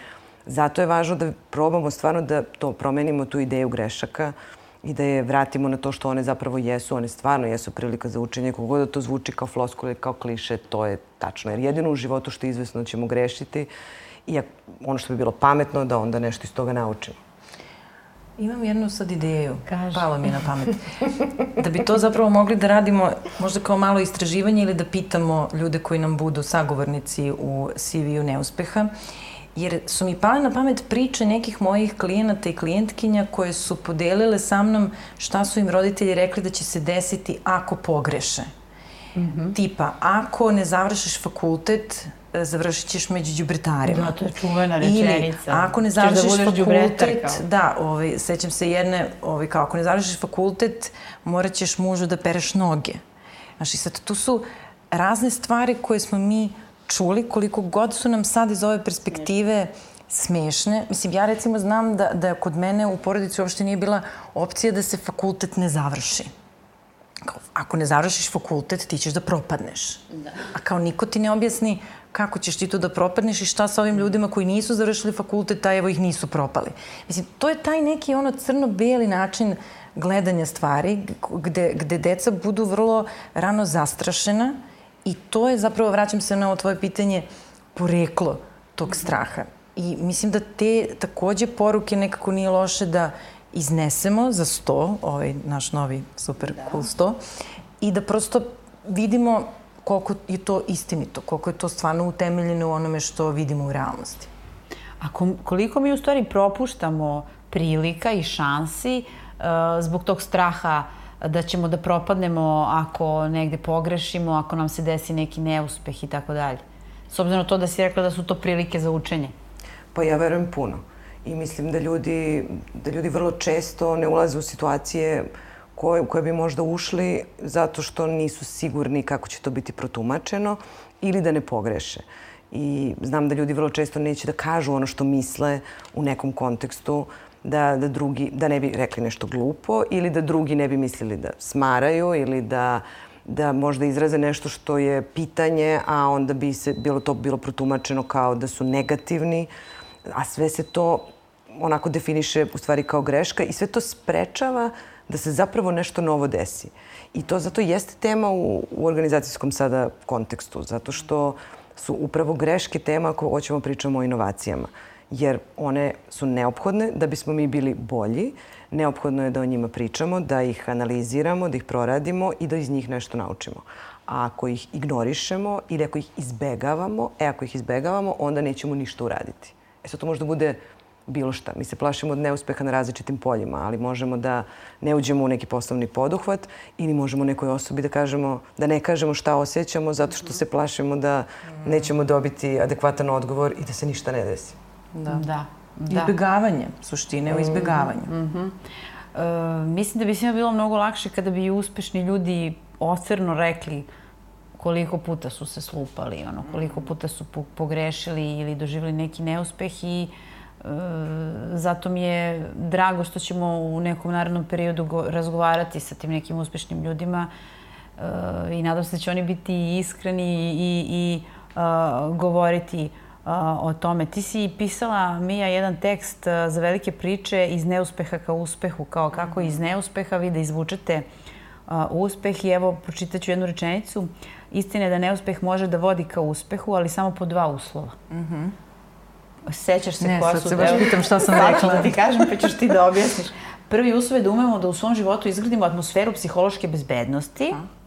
zato je važno da probamo stvarno da to promenimo, tu ideju grešaka i da je vratimo na to što one zapravo jesu. One stvarno jesu prilika za učenje. Kogod da to zvuči kao floskule, kao kliše, to je tačno. Jer jedino u životu što je izvesno ćemo grešiti i ono što bi bilo pametno da onda nešto iz toga naučimo. Imam jednu sad ideju. Kaži. Palo mi je na pamet. [LAUGHS] Da bi to zapravo mogli da radimo možda kao malo istraživanje ili da pitamo ljude koji nam budu sagovornici u CV-u neuspeha. Uh, jer su mi pale na pamet priče nekih mojih klijenata i klijentkinja koje su podelile sa mnom šta su im roditelji rekli da će se desiti ako pogreše. Mm -hmm. Tipa, ako ne završiš fakultet, e, završit ćeš među džubretarima. Da, to je čuvena rečenica. Ili, ako ne da završiš da fakultet, da, ovaj, sećam se jedne, ovaj, kao, ako ne završiš fakultet, morat ćeš mužu da pereš noge. Znaš, i sad, tu su razne stvari koje smo mi čuli, koliko god su nam sad iz ove perspektive smešne. Mislim, ja recimo znam da, da kod mene u porodici uopšte nije bila opcija da se fakultet ne završi. Kao, ako ne završiš fakultet, ti ćeš da propadneš. Da. A kao niko ti ne objasni kako ćeš ti to da propadneš i šta sa ovim ljudima koji nisu završili fakultet, a evo ih nisu propali. Mislim, to je taj neki ono crno-beli način gledanja stvari gde, gde deca budu vrlo rano zastrašena I to je zapravo, vraćam se na ovo tvoje pitanje, poreklo tog straha. I mislim da te takođe poruke nekako nije loše da iznesemo za sto, ovaj naš novi super da. cool sto, i da prosto vidimo koliko je to istinito, koliko je to stvarno utemeljeno u onome što vidimo u realnosti. A koliko mi u stvari propuštamo prilika i šansi uh, zbog tog straha uh, da ćemo da propadnemo ako negde pogrešimo, ako nam se desi neki neuspeh i tako dalje. S obzirom to da si rekla da su to prilike za učenje. Pa ja verujem puno. I mislim da ljudi, da ljudi vrlo često ne ulaze u situacije koje, koje bi možda ušli zato što nisu sigurni kako će to biti protumačeno ili da ne pogreše. I znam da ljudi vrlo često neće da kažu ono što misle u nekom kontekstu, da, da, drugi, da ne bi rekli nešto glupo ili da drugi ne bi mislili da smaraju ili da, da možda izraze nešto što je pitanje, a onda bi se bilo to bilo protumačeno kao da su negativni, a sve se to onako definiše u stvari kao greška i sve to sprečava da se zapravo nešto novo desi. I to zato jeste tema u, u organizacijskom sada kontekstu, zato što su upravo greške tema ako hoćemo pričamo o inovacijama jer one su neophodne da bismo mi bili bolji. Neophodno je da o njima pričamo, da ih analiziramo, da ih proradimo i da iz njih nešto naučimo. A ako ih ignorišemo ili ako ih izbegavamo, e ako ih izbegavamo, onda nećemo ništa uraditi. E sad to možda bude bilo šta. Mi se plašimo od neuspeha na različitim poljima, ali možemo da ne uđemo u neki poslovni poduhvat ili možemo nekoj osobi da kažemo, da ne kažemo šta osjećamo zato što se plašimo da nećemo dobiti adekvatan odgovor i da se ništa ne desi. Da. da. da. Izbjegavanje, suštine u izbjegavanju. Mm -hmm. e, mislim da bi svima bilo mnogo lakše kada bi uspešni ljudi otvorno rekli koliko puta su se slupali, ono, koliko puta su pogrešili ili doživjeli neki neuspeh i e, zato mi je drago što ćemo u nekom narodnom periodu go, razgovarati sa tim nekim uspešnim ljudima e, i nadam se da će oni biti iskreni i, i e, govoriti o tome. Ti si pisala, Mija, jedan tekst za velike priče iz neuspeha ka uspehu, kao kako iz neuspeha vi da izvučete uspeh i evo pročitaću jednu rečenicu. Istina je da neuspeh može da vodi ka uspehu, ali samo po dva uslova. Mm -hmm. Sećaš se ne, koja su... Ne, sad se baš pitam šta sam rekla. da ti kažem, pa ćeš ti da objasniš. Prvi uslov je da umemo da u svom životu izgradimo atmosferu psihološke bezbednosti, A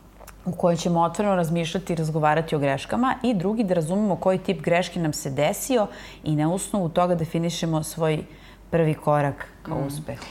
u kojoj ćemo otvoreno razmišljati i razgovarati o greškama i drugi da razumemo koji tip greške nam se desio i na osnovu toga definišemo svoj prvi korak ka mm. uspehu.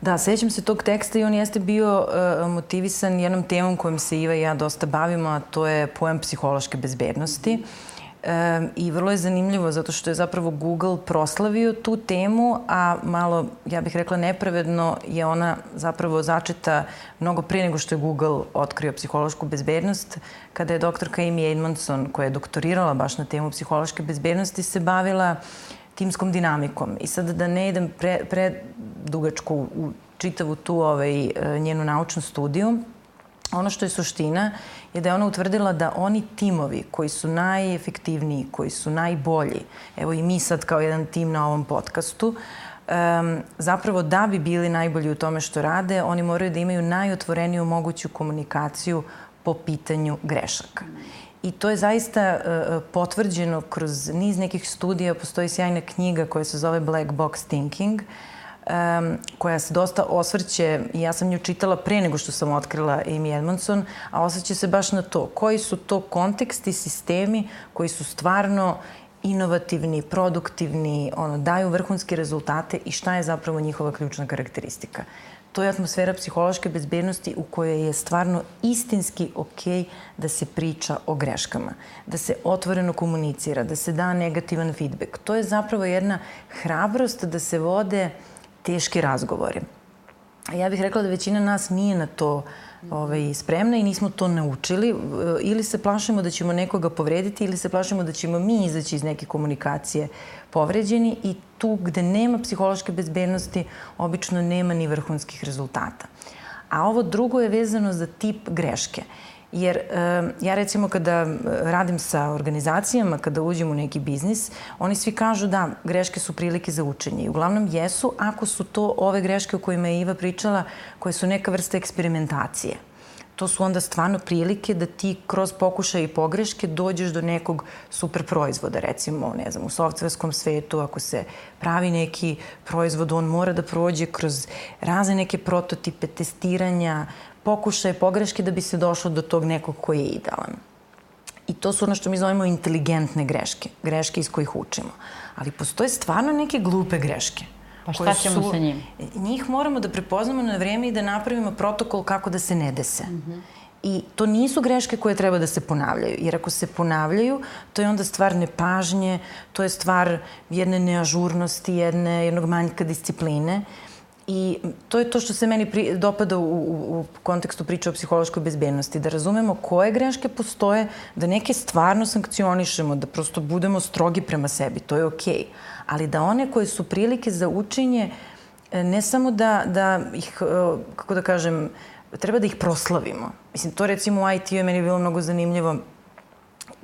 Da, sećam se tog teksta i on jeste bio uh, motivisan jednom temom kojom se Iva i ja dosta bavimo, a to je pojam psihološke bezbednosti. Mm E, I vrlo je zanimljivo zato što je zapravo Google proslavio tu temu, a malo, ja bih rekla nepravedno, je ona zapravo začeta mnogo prije nego što je Google otkrio psihološku bezbednost. Kada je doktorka Amy Edmondson, koja je doktorirala baš na temu psihološke bezbednosti, se bavila timskom dinamikom. I sad da ne idem pre, pre dugačko u čitavu tu ovaj, njenu naučnu studiju, ono što je suština je da je ona utvrdila da oni timovi koji su najefektivniji, koji su najbolji, evo i mi sad kao jedan tim na ovom podcastu, um, zapravo da bi bili najbolji u tome što rade, oni moraju da imaju najotvoreniju moguću komunikaciju po pitanju grešaka. I to je zaista uh, potvrđeno kroz niz nekih studija. Postoji sjajna knjiga koja se zove Black Box Thinking, uh, um, koja se dosta osvrće, i ja sam nju čitala pre nego što sam otkrila Amy Edmondson, a osvrće se baš na to. Koji su to konteksti, sistemi koji su stvarno inovativni, produktivni, ono, daju vrhunske rezultate i šta je zapravo njihova ključna karakteristika. To je atmosfera psihološke bezbednosti u kojoj je stvarno istinski ok da se priča o greškama, da se otvoreno komunicira, da se da negativan feedback. To je zapravo jedna hrabrost da se vode uh, teški razgovori. Ja bih rekla da većina nas nije na to ovaj, spremna i nismo to naučili. Ili se plašimo da ćemo nekoga povrediti ili se plašimo da ćemo mi izaći iz neke komunikacije povređeni i tu gde nema psihološke bezbednosti obično nema ni vrhunskih rezultata. A ovo drugo je vezano za tip greške. Jer ja recimo kada radim sa organizacijama, kada uđem u neki biznis, oni svi kažu da greške su prilike za učenje. I uglavnom jesu ako su to ove greške o kojima je Iva pričala, koje su neka vrsta eksperimentacije to su onda stvarno prilike da ti kroz pokušaje i pogreške dođeš do nekog super proizvoda. Recimo, ne znam, u softverskom svetu, ako se pravi neki proizvod, on mora da prođe kroz razne neke prototipe, testiranja, pokušaje, pogreške da bi se došlo do tog nekog koji je idealan. I to su ono što mi zovemo inteligentne greške, greške iz kojih učimo. Ali postoje stvarno neke glupe greške. Pa šta ćemo su, sa njim? Njih moramo da prepoznamo na vreme i da napravimo protokol kako da se ne dese. Mm -hmm. I to nisu greške koje treba da se ponavljaju. Jer ako se ponavljaju, to je onda stvar nepažnje, to je stvar jedne neažurnosti, jedne, jednog manjka discipline. Uh, I to je to što se meni pri, dopada u, u, u kontekstu priče o psihološkoj bezbednosti, da razumemo koje greške postoje, da neke stvarno sankcionišemo, da prosto budemo strogi prema sebi, to je okej. Okay. Ali da one koje su prilike za učenje, e, ne samo da, da ih, e, kako da kažem, treba da ih proslavimo. Mislim, to recimo u IT-u je meni bilo mnogo zanimljivo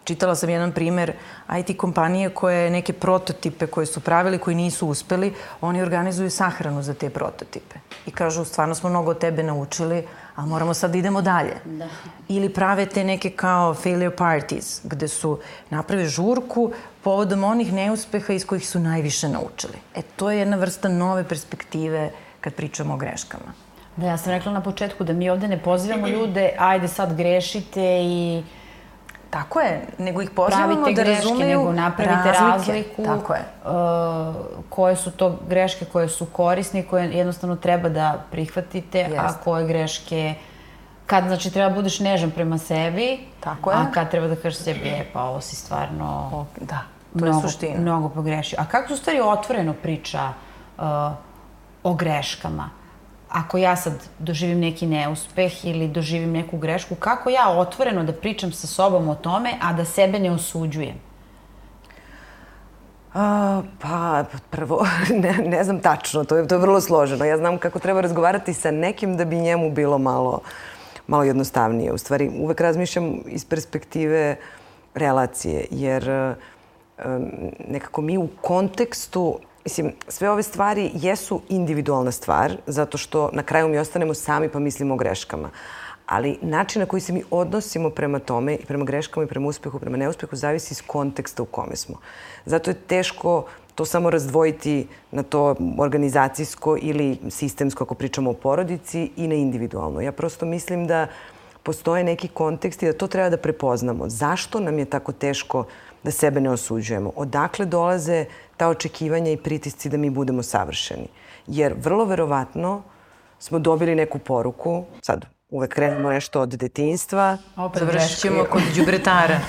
čitala sam jedan primer IT kompanije koje neke prototipe koje su pravili, koji nisu uspeli, oni organizuju sahranu za te prototipe. I kažu, stvarno smo mnogo od tebe naučili, ali moramo sad da idemo dalje. Da. Ili prave te neke kao failure parties, gde su naprave žurku povodom onih neuspeha iz kojih su najviše naučili. E, to je jedna vrsta nove perspektive kad pričamo o greškama. Da, ja sam rekla na početku da mi ovde ne pozivamo ljude, ajde sad grešite i Tako je, nego ih pozivamo pravite da greške, razumeju nego napravite razlike. razliku. Tako je. Uh, koje su to greške koje su korisne koje jednostavno treba da prihvatite, a Jeste. koje greške kad znači treba da budeš nežan prema sebi, Tako je. a kad treba da kažeš sebi, e pa ovo si stvarno O, Da, to je mnogo, suština. mnogo pogrešio. A kako se u stvari otvoreno priča uh, o greškama? Ako ja sad doživim neki neuspeh ili doživim neku grešku, kako ja otvoreno da pričam sa sobom o tome, a da sebe ne osuđujem? A, pa, prvo, [LAUGHS] ne, ne znam tačno, to je, to je vrlo složeno. Ja znam kako treba razgovarati sa nekim da bi njemu bilo malo, malo jednostavnije. U stvari, uvek razmišljam iz perspektive relacije, jer nekako mi u kontekstu Mislim, sve ove stvari jesu individualna stvar, zato što na kraju mi ostanemo sami pa mislimo o greškama. Ali način na koji se mi odnosimo prema tome i prema greškama i prema uspehu, prema neuspehu, zavisi iz konteksta u kome smo. Zato je teško to samo razdvojiti na to organizacijsko ili sistemsko, ako pričamo o porodici, i na individualno. Ja prosto mislim da postoje neki kontekst i da to treba da prepoznamo. Zašto nam je tako teško da sebe ne osuđujemo? Odakle dolaze ta očekivanja i pritisci da mi budemo savršeni? Jer vrlo verovatno smo dobili neku poruku, sad uvek krenemo nešto od detinjstva, Opet Završit ćemo kod đubretara.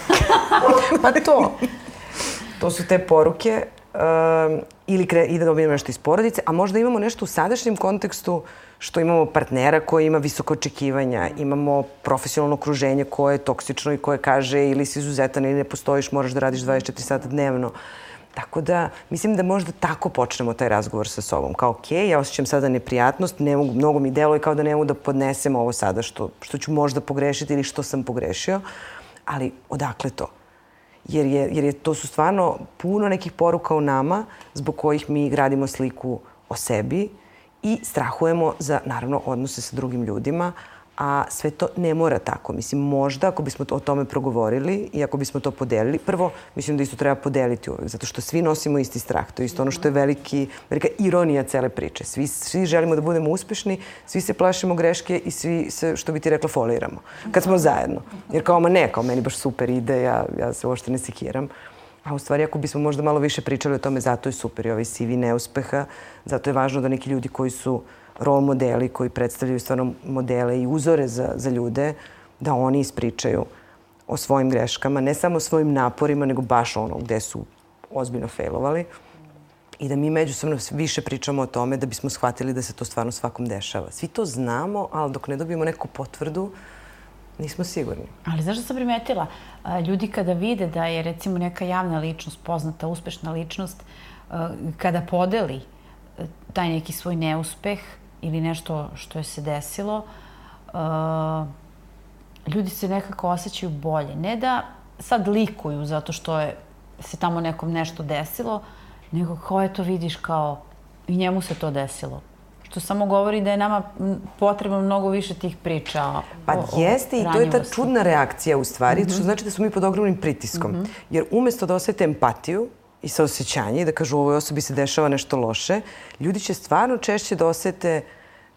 [LAUGHS] pa to. To su te poruke um, ili kre, i da dobijemo nešto iz porodice, a možda imamo nešto u sadašnjem kontekstu što imamo partnera koji ima visoko očekivanja, imamo profesionalno okruženje koje je toksično i koje kaže ili si izuzetan ili ne postojiš, moraš da radiš 24 sata dnevno. Tako da, mislim da možda tako počnemo taj razgovor sa sobom. Kao, ok, ja osjećam sada neprijatnost, ne mogu, mnogo mi deluje kao da ne mogu da podnesem ovo sada što, što ću možda pogrešiti ili što sam pogrešio, ali odakle to? Jer, je, jer je, to su stvarno puno nekih poruka o nama zbog kojih mi gradimo sliku o sebi i strahujemo za, naravno, odnose sa drugim ljudima, a sve to ne mora tako. Mislim, možda ako bismo o tome progovorili i ako bismo to podelili, prvo, mislim da isto treba podeliti uvek, zato što svi nosimo isti strah. To je isto ono što je veliki, velika ironija cele priče. Svi, svi želimo da budemo uspešni, svi se plašimo greške i svi se, što bi ti rekla, foliramo. Kad smo zajedno. Jer kao, ma ne, kao meni baš super ide, ja, ja se uopšte ne sekiram. A u stvari, ako bismo možda malo više pričali o tome, zato je super i ovaj CV neuspeha, zato je važno da neki ljudi koji su role modeli, koji predstavljaju stvarno modele i uzore za, za ljude, da oni ispričaju o svojim greškama, ne samo svojim naporima, nego baš ono gde su ozbiljno failovali i da mi međusobno više pričamo o tome da bismo shvatili da se to stvarno svakom dešava. Svi to znamo, ali dok ne dobijemo neku potvrdu, nismo sigurni. Ali znaš da sam primetila? Ljudi kada vide da je recimo neka javna ličnost, poznata, uspešna ličnost, kada podeli taj neki svoj neuspeh ili nešto što je se desilo, a, ljudi se nekako osjećaju bolje. Ne da sad likuju zato što je se tamo nekom nešto desilo, nego kao eto vidiš kao i njemu se to desilo. Što samo govori da je nama potrebno mnogo više tih priča o, Pa o jeste i to je ta čudna reakcija u stvari, Mhm. što znači da smo mi pod ogromnim pritiskom. Jer umesto da osete empatiju i saosećanje i da kažu ovoj osobi se dešava nešto loše, ljudi će stvarno češće da osete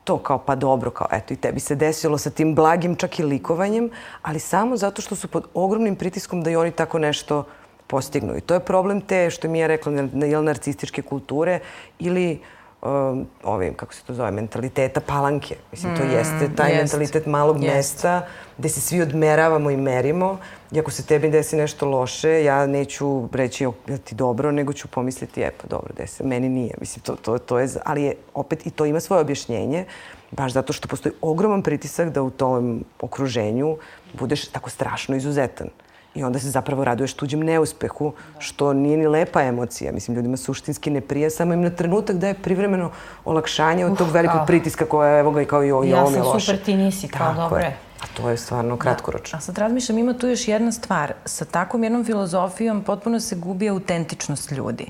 to kao pa dobro, kao eto i tebi se desilo sa tim blagim čak i likovanjem, ali samo zato što su pod ogromnim pritiskom da i oni tako nešto postignu. I to je problem te, što mi je rekla, jel, narcističke kulture ili um, ovim, kako se to zove, mentaliteta palanke. Mislim, to jeste taj jest. mentalitet malog Jest. mesta gde se svi odmeravamo i merimo. I ako se tebi desi nešto loše, ja neću reći "O, da ti dobro, nego ću pomisliti, e pa dobro, desi, meni nije. Mislim, to, to, to je, ali je opet i to ima svoje objašnjenje, baš zato što postoji ogroman pritisak da u tom okruženju budeš tako strašno izuzetan. I onda se zapravo raduješ tuđem neuspehu, što nije ni lepa emocija. Mislim, ljudima suštinski ne prije, samo im na trenutak daje privremeno olakšanje od tog velikog kao. pritiska koja je, evo ga, i kao i ovo, Ja ovo mi je sam loše. super, ti nisi, kao Tako dobro je. A to je stvarno kratkoročno. A sad razmišljam, ima tu još jedna stvar. Sa takvom jednom filozofijom potpuno se gubi autentičnost ljudi.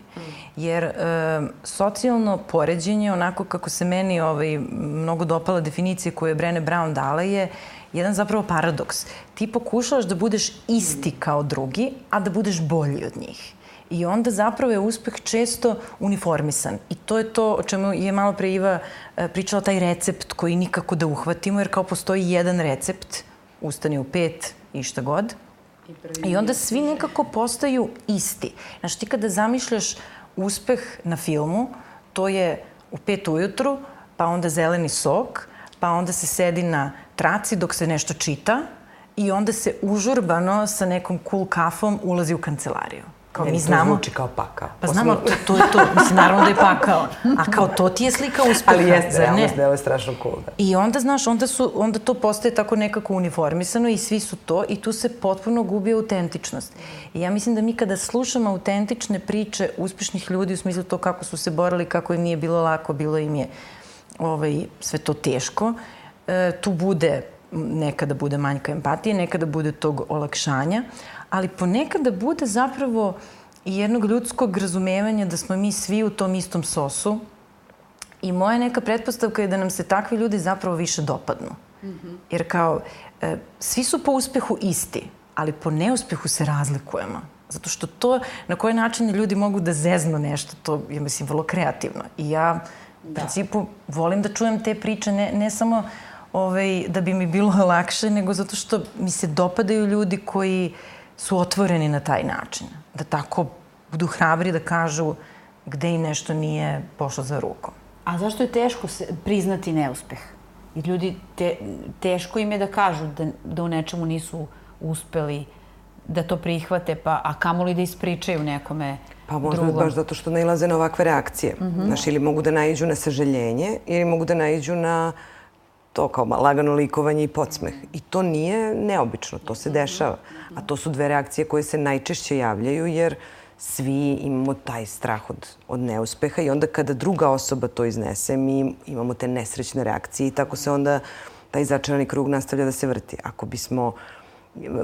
Jer e, socijalno poređenje, onako kako se meni ovaj, mnogo dopala definicija koju je Brené Brown dala, je jedan zapravo paradoks. Ti pokušavaš da budeš isti kao drugi, a da budeš bolji od njih. I onda zapravo je uspeh često uniformisan. I to je to o čemu je malo pre Iva e, pričala, taj recept koji nikako da uhvatimo, jer kao postoji jedan recept, ustani u pet i šta god. I, I onda svi nekako postaju isti. Znaš, ti kada zamišljaš uspeh na filmu, to je u pet ujutru, pa onda zeleni sok, pa onda se sedi na traci dok se nešto čita i onda se užurbano sa nekom cool kafom ulazi u kancelariju. Kao mi znamo... To zvuči kao pakao. Pa znamo, to, to je to. Mislim, naravno da je pakao. A kao to ti je slika uspeha. Ali jeste, realnost delo je strašno cool. Da. I onda, znaš, onda, su, onda to postaje tako nekako uniformisano i svi su to i tu se potpuno gubi autentičnost. I ja mislim da mi kada slušamo autentične priče uspešnih ljudi u smislu to kako su se borali, kako im nije bilo lako, bilo im je ovaj, sve to teško, e, tu bude nekada bude manjka empatije, nekada bude tog olakšanja, ali ponekada bude zapravo i jednog ljudskog razumevanja da smo mi svi u tom istom sosu i moja neka pretpostavka je da nam se takvi ljudi zapravo više dopadnu. Mm -hmm. Jer kao, e, svi su po uspehu isti, ali po neuspehu se razlikujemo. Zato što to, na koji način ljudi mogu da zeznu nešto, to je, mislim, vrlo kreativno. I ja, u da. principu, volim da čujem te priče, ne, ne samo ovaj, da bi mi bilo [LAUGHS] lakše, nego zato što mi se dopadaju ljudi koji su otvoreni na taj način. Da tako budu hrabri da kažu gde im nešto nije pošlo za rukom. A zašto je teško se priznati neuspeh? Jer ljudi, te, teško im je da kažu da, da u nečemu nisu uspeli, da to prihvate, pa, a kamoli da ispričaju nekome Pa možda drugom. baš zato što nailaze na ovakve reakcije. Mm -hmm. Znaš, ili mogu da naiđu na sažaljenje, ili mogu da naiđu na to kao lagano likovanje i podsmeh. I to nije neobično, to se dešava. A to su dve reakcije koje se najčešće javljaju jer svi imamo taj strah od, od neuspeha i onda kada druga osoba to iznese, mi imamo te nesrećne reakcije i tako se onda taj začarani krug nastavlja da se vrti. Ako bismo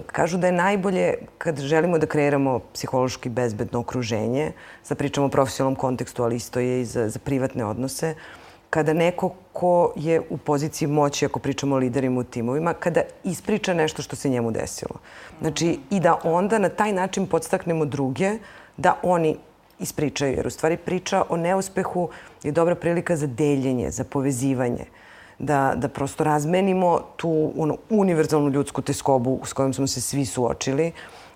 Kažu da je najbolje kad želimo da kreiramo psihološki bezbedno okruženje, sad pričamo o profesionalnom kontekstu, ali isto je i za, za privatne odnose, uh, kada neko ko je u poziciji moći, ako pričamo o liderima u timovima, kada ispriča nešto što se njemu desilo. Znači, i da onda na taj način podstaknemo druge da oni ispričaju. Jer u stvari priča o neuspehu je dobra prilika za deljenje, za povezivanje. Da, da prosto razmenimo tu ono, univerzalnu ljudsku teskobu s kojom smo se svi suočili,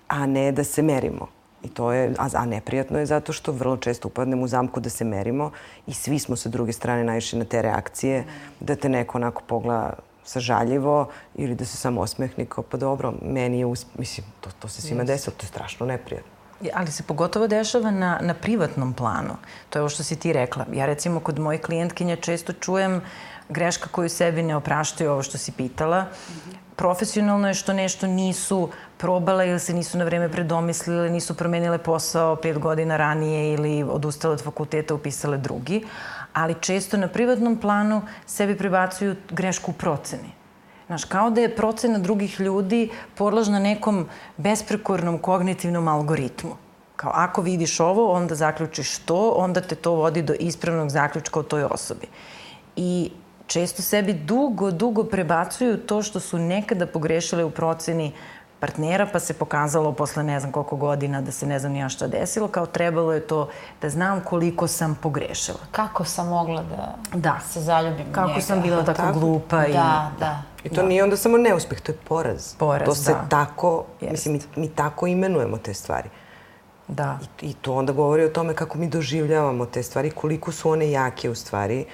a ne da se merimo. I to je, a, a neprijatno je zato što vrlo često upadnemo u zamku da se merimo i svi smo sa druge strane naišli na te reakcije, da te neko onako pogleda sažaljivo ili da se samo osmehni kao pa dobro, meni je, usp... mislim, to, to se svima desilo, to je strašno neprijatno. Ali se pogotovo dešava na, na privatnom planu. To je ovo što si ti rekla. Ja recimo kod mojih klijentkinja često čujem greška koju sebi ne opraštaju, ovo što si pitala. Mm -hmm. Profesionalno je što nešto nisu probale ili se nisu na vreme predomislile, nisu promenile posao pet godina ranije ili odustale od fakulteta, upisale drugi. Ali često na privatnom planu sebi prebacuju grešku u proceni. Znaš, kao da je procena drugih ljudi podložna nekom besprekornom kognitivnom algoritmu. Kao ako vidiš ovo, onda zaključiš to, onda te to vodi do ispravnog zaključka o toj osobi. I često sebi dugo, dugo prebacuju to što su nekada pogrešile u proceni partnera, pa se pokazalo posle ne znam koliko godina da se ne znam ja šta desilo, kao trebalo je to da znam koliko sam pogrešila. Kako sam mogla da, da. se zaljubim Kako njega. sam bila tako, tako glupa. Da, i, da. da. I to da. nije onda samo neuspeh, to je poraz. Poraz, to se da. tako, Jest. mislim, mi, mi tako imenujemo te stvari. Da. I, I to onda govori o tome kako mi doživljavamo te stvari, koliko su one jake u stvari.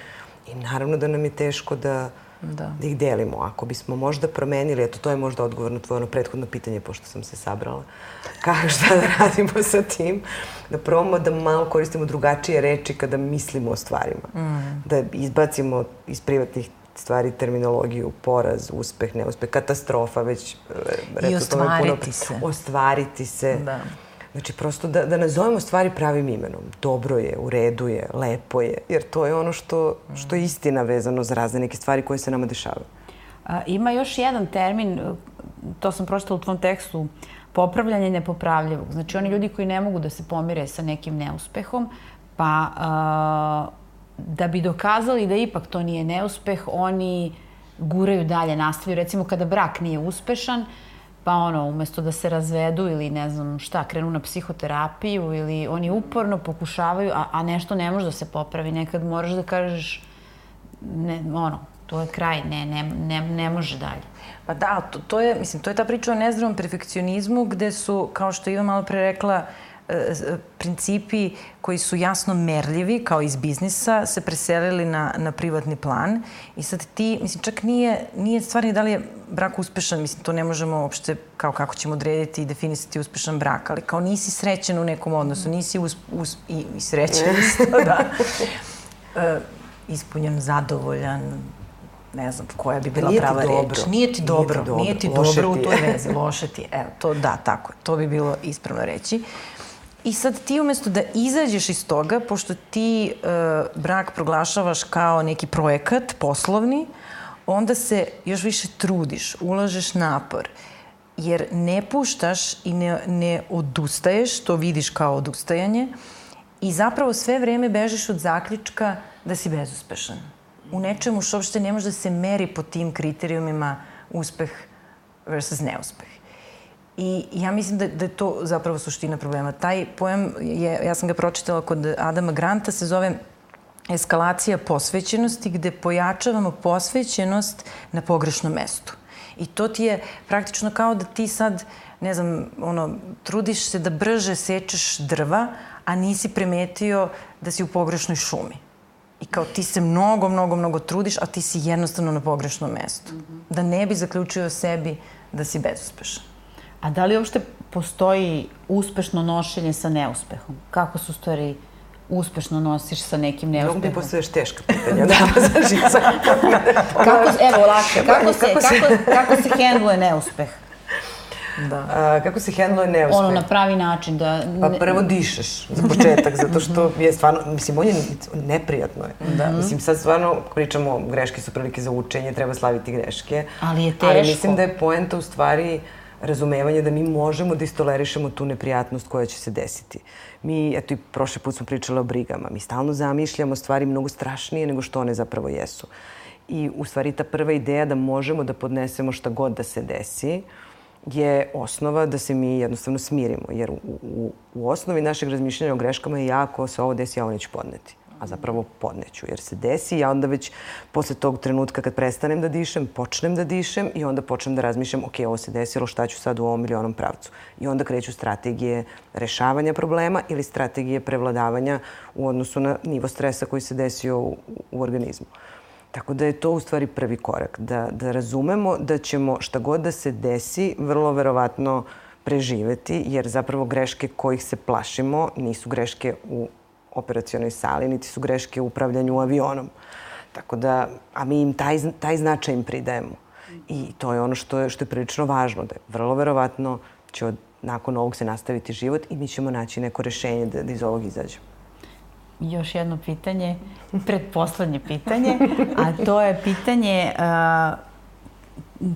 I naravno da nam je teško da, da. da ih delimo. Ako bismo možda promenili, eto to je možda odgovor na tvoje ono prethodno pitanje, pošto sam se sabrala, [LAUGHS] kako šta da radimo sa tim, da probamo da malo koristimo drugačije reči kada mislimo o stvarima. Mm. Da izbacimo iz privatnih stvari terminologiju, poraz, uspeh, neuspeh, katastrofa, već... I ostvariti puno, se. Ostvariti se. Da. Znači, prosto da, da nazovemo stvari pravim imenom. Dobro je, u redu je, lepo je, jer to je ono što, što je istina vezano za razne neke stvari koje se nama dešavaju. A, ima još jedan termin, to sam pročitala u tvom tekstu, popravljanje nepopravljivog. Znači, oni ljudi koji ne mogu da se pomire sa nekim neuspehom, pa a, da bi dokazali da ipak to nije neuspeh, oni guraju dalje, nastavljaju. Recimo, kada brak nije uspešan, pa ono, umesto da se razvedu ili ne znam šta, krenu na psihoterapiju ili oni uporno pokušavaju, a, a nešto ne može da se popravi. Nekad moraš da kažeš, ne, ono, to je kraj, ne, ne, ne, ne može dalje. Pa da, to, to je, mislim, to je ta priča o nezdravom perfekcionizmu gde su, kao što Iva malo pre rekla, e, principi koji su jasno merljivi, kao iz biznisa, se preselili na, na privatni plan. I sad ti, mislim, čak nije, nije stvar ni da li je brak uspešan, mislim, to ne možemo uopšte, kao kako ćemo odrediti i definisati uspešan brak, ali kao nisi srećen u nekom odnosu, nisi us, us, i, i srećen [LAUGHS] isto, da. E, ispunjen, zadovoljan, ne znam koja bi bila nije prava dobro. reč. Nije ti dobro. Nije ti dobro, nije ti dobro u toj vezi. Loše ti. Evo, to da, tako. To bi bilo ispravno reći. I sad ti umesto da izađeš iz toga, pošto ti e, brak proglašavaš kao neki projekat poslovni, onda se još više trudiš, ulažeš napor, jer ne puštaš i ne, ne odustaješ, to vidiš kao odustajanje, i zapravo sve vreme bežiš od zaključka da si bezuspešan u nečemu što uopšte ne može da se meri po tim kriterijumima uspeh versus neuspeh. I ja mislim da, da je to zapravo suština problema. Taj pojam, je, ja sam ga pročitala kod Adama Granta, se zove eskalacija posvećenosti, gde pojačavamo posvećenost na pogrešnom mestu. I to ti je praktično kao da ti sad, ne znam, ono, trudiš se da brže sečeš drva, a nisi primetio da si u pogrešnoj šumi. I kao ti se mnogo, mnogo, mnogo trudiš, a ti si jednostavno na pogrešnom mestu. Da ne bi zaključio sebi da si bezuspešan. A da li uopšte postoji uspešno nošenje sa neuspehom? Kako su stvari uspešno nosiš sa nekim neuspehom? Mnogo mi postojaš teška pitanja. [LAUGHS] da, da, [LAUGHS] kako, evo, lakše, kako se, kako, kako se hendluje neuspeh? Da. A, kako se hendluje neuspeh? Ono, na pravi način da... Pa prvo dišeš za početak, zato što je stvarno, mislim, on je neprijatno je. Da. Mislim, sad stvarno pričamo, greške su prilike za učenje, treba slaviti greške. Ali je teško. Ali mislim da je poenta u stvari razumevanje da mi možemo da istolerišemo tu neprijatnost koja će se desiti. Mi, eto i prošle put smo pričali o brigama, mi stalno zamišljamo stvari mnogo strašnije nego što one zapravo jesu. I u stvari ta prva ideja da možemo da podnesemo šta god da se desi, je osnova da se mi jednostavno smirimo. Jer u, u, u osnovi našeg razmišljanja o greškama je jako se ovo desi, ja ovo neću podneti. A zapravo podneću. Jer se desi, ja onda već posle tog trenutka kad prestanem da dišem, počnem da dišem i onda počnem da razmišljam, ok, ovo se desilo, šta ću sad u ovom ili onom pravcu. I onda kreću strategije rešavanja problema ili strategije prevladavanja u odnosu na nivo stresa koji se desio u, u organizmu. Tako da je to u stvari prvi korak, da, da razumemo da ćemo šta god da se desi, vrlo verovatno preživeti, jer zapravo greške kojih se plašimo nisu greške u operacionoj sali, niti su greške u upravljanju avionom. Tako da, a mi im taj, taj značaj im pridajemo. I to je ono što je, što je prilično važno, da je vrlo verovatno će od, nakon ovog se nastaviti život i mi ćemo naći neko rešenje da, da iz ovog izađemo još jedno pitanje, predposlednje pitanje, a to je pitanje uh,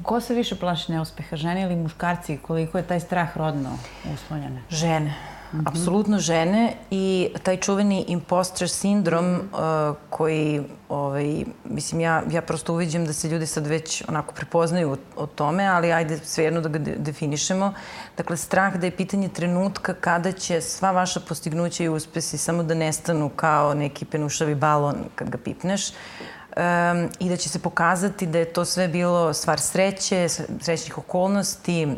ko se više plaši neuspeha, žene ili muškarci? Koliko je taj strah rodno uslovljen? Žene. -hmm. apsolutno žene i taj čuveni imposter sindrom mm -hmm. uh, koji, ovaj, mislim, ja, ja prosto uviđam da se ljudi sad već onako prepoznaju o, o tome, ali ajde svejedno da ga de, definišemo. Dakle, strah da je pitanje trenutka kada će sva vaša postignuća i uspesi samo da nestanu kao neki penušavi balon kad ga pipneš um, i da će se pokazati da je to sve bilo stvar sreće, srećnih okolnosti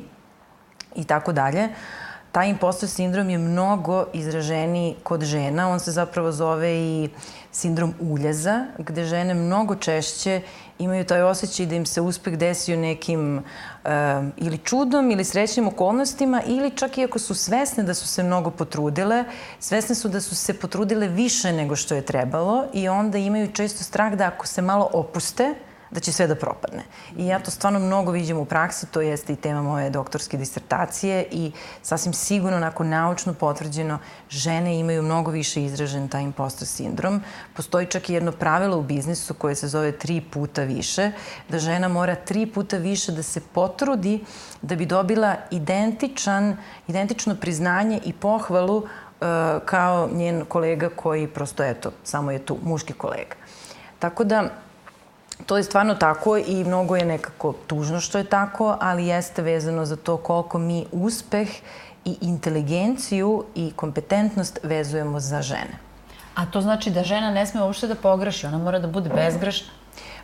i tako dalje. Uh, taj impostor sindrom je mnogo izraženiji kod žena. On se zapravo zove i sindrom uljeza, gde žene mnogo češće imaju taj osjećaj da im se uspeh desi u nekim uh, ili čudom ili srećnim okolnostima ili čak i ako su svesne da su se mnogo potrudile, svesne su da su se potrudile više nego što je trebalo i onda imaju često strah da ako se malo opuste, da će sve da propadne. I ja to stvarno mnogo vidim u praksi, to jeste i tema moje doktorske disertacije i sasvim sigurno, onako naučno potvrđeno, žene imaju mnogo više izražen taj impostor sindrom. Postoji čak i jedno pravilo u biznisu koje se zove tri puta više, da žena mora tri puta više da se potrudi da bi dobila identičan, identično priznanje i pohvalu uh, kao njen kolega koji prosto, eto, samo je tu muški kolega. Tako da, to je stvarno tako i mnogo je nekako tužno što je tako, ali jeste vezano za to koliko mi uspeh i inteligenciju i kompetentnost vezujemo za žene. A to znači da žena ne sme uopšte da pogreši, ona mora da bude bezgrešna.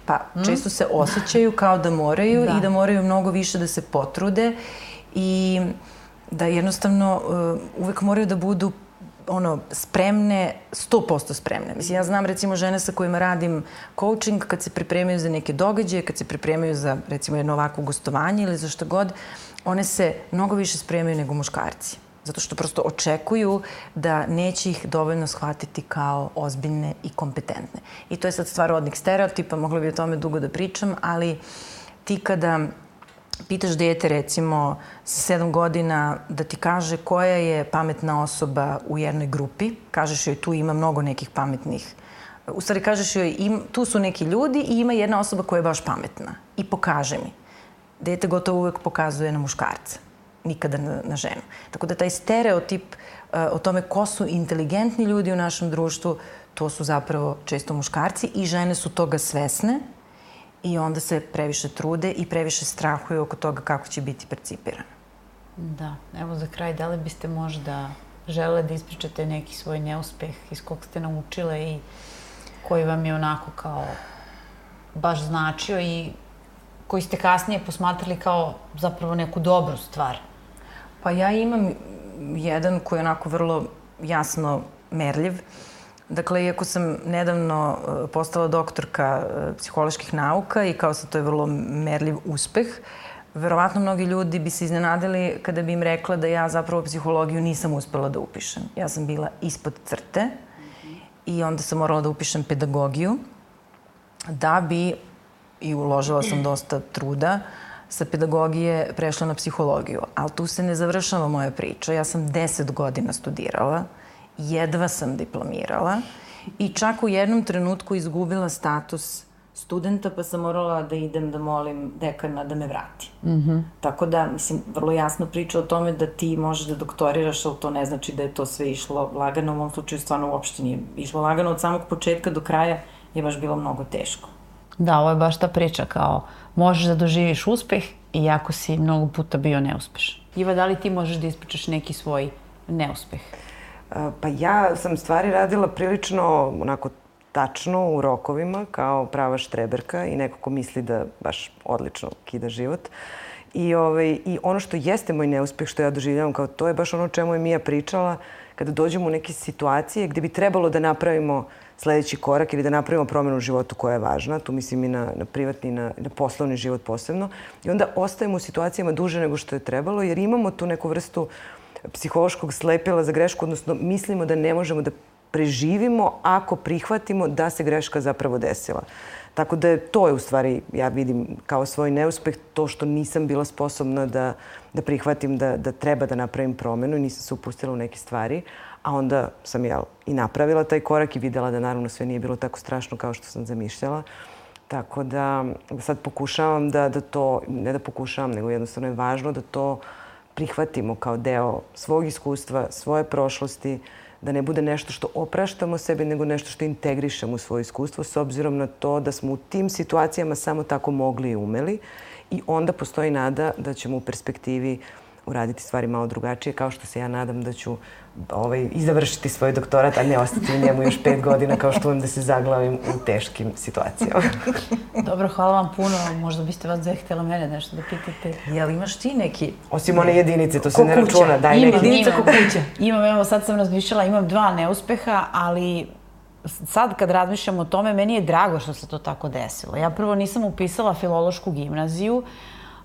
Pa često se osjećaju kao da moraju da. i da moraju mnogo više da se potrude i da jednostavno uh, uvek moraju da budu ono, spremne, 100% spremne. Mislim, ja znam recimo žene sa kojima radim coaching kad se pripremaju za neke događaje, kad se pripremaju za recimo jedno ovako gostovanje ili za šta god, one se mnogo više spremaju nego muškarci. Zato što prosto očekuju da neće ih dovoljno shvatiti kao ozbiljne i kompetentne. I to je sad stvar rodnih stereotipa, mogla bi o tome dugo da pričam, ali ti kada pitaš dete recimo sa sedam godina da ti kaže koja je pametna osoba u jednoj grupi, kažeš joj tu ima mnogo nekih pametnih U stvari kažeš joj im, tu su neki ljudi i ima jedna osoba koja je baš pametna i pokaže mi. Dete gotovo uvek pokazuje na muškarca, nikada na, na ženu. Tako da taj stereotip uh, o tome ko su inteligentni ljudi u našem društvu, to su zapravo često muškarci i žene su toga svesne i onda se previše trude i previše strahuju oko toga kako će biti percipirano. Da, evo za kraj, da li biste možda žele da ispričate neki svoj neuspeh iz kog ste naučile i koji vam je onako kao baš značio i koji ste kasnije posmatrali kao zapravo neku dobru stvar? Pa ja imam jedan koji je onako vrlo jasno merljiv. Uh, Dakle, iako sam nedavno e, postala doktorka e, psiholoških nauka i kao sad to je vrlo merljiv uspeh, verovatno mnogi ljudi bi se iznenadili kada bi im rekla da ja zapravo psihologiju nisam uspela da upišem. Ja sam bila ispod crte i onda sam morala da upišem pedagogiju da bi, i uložila sam dosta truda, sa pedagogije prešla na psihologiju. Ali tu se ne završava moja priča. Ja sam deset godina studirala jedva sam diplomirala i čak u jednom trenutku izgubila status studenta, pa sam morala da idem da molim dekana da me vrati. Mm -hmm. Tako da, mislim, vrlo jasno priča o tome da ti možeš da doktoriraš, ali to ne znači da je to sve išlo lagano. U ovom slučaju stvarno uopšte nije išlo lagano. Od samog početka do kraja je baš bilo mnogo teško. Da, ovo je baš ta priča kao možeš da doživiš uspeh iako si mnogo puta bio neuspešan. Iva, da li ti možeš da ispričaš neki svoj neuspeh? Pa ja sam stvari radila prilično onako tačno u rokovima kao prava štreberka i neko ko misli da baš odlično kida život. I, ovaj, I ono što jeste moj neuspeh, što ja doživljavam kao to je baš ono čemu je Mija pričala, kada dođemo u neke situacije gde bi trebalo da napravimo sledeći korak ili da napravimo promenu u životu koja je važna. Tu mislim i na, na privatni i na, na poslovni život posebno. I onda ostajemo u situacijama duže nego što je trebalo jer imamo tu neku vrstu uh, psihološkog slepila za grešku, odnosno mislimo da ne možemo da preživimo ako prihvatimo da se greška zapravo desila. Tako da to je u stvari, ja vidim kao svoj neuspeh, to što nisam bila sposobna da, da prihvatim da, da treba da napravim promenu i nisam se upustila u neke stvari. A onda sam ja i napravila taj korak i videla da naravno sve nije bilo tako strašno kao što sam zamišljala. Tako da sad pokušavam da, da to, ne da pokušavam, nego jednostavno je važno da to uh, prihvatimo kao deo svog iskustva, svoje prošlosti, da ne bude nešto što opraštamo sebi, nego nešto što integrišemo u svoje iskustvo, s obzirom na to da smo u tim situacijama samo tako mogli i umeli. I onda postoji nada da ćemo u perspektivi uraditi stvari malo drugačije, kao što se ja nadam da ću ovaj, i završiti svoj doktorat, a ne ostati u njemu još pet godina kao što vam da se zaglavim u teškim situacijama. [LAUGHS] Dobro, hvala vam puno. Možda biste vas dve htjela mene nešto da pitate. Jel imaš ti neki? Osim one jedinice, to se ne računa. Daj imam, neki. Jedinica ko kuća. Imam, evo sad sam razmišljala, imam dva neuspeha, ali sad kad razmišljam o tome, meni je drago što se to tako desilo. Ja prvo nisam upisala filološku gimnaziju,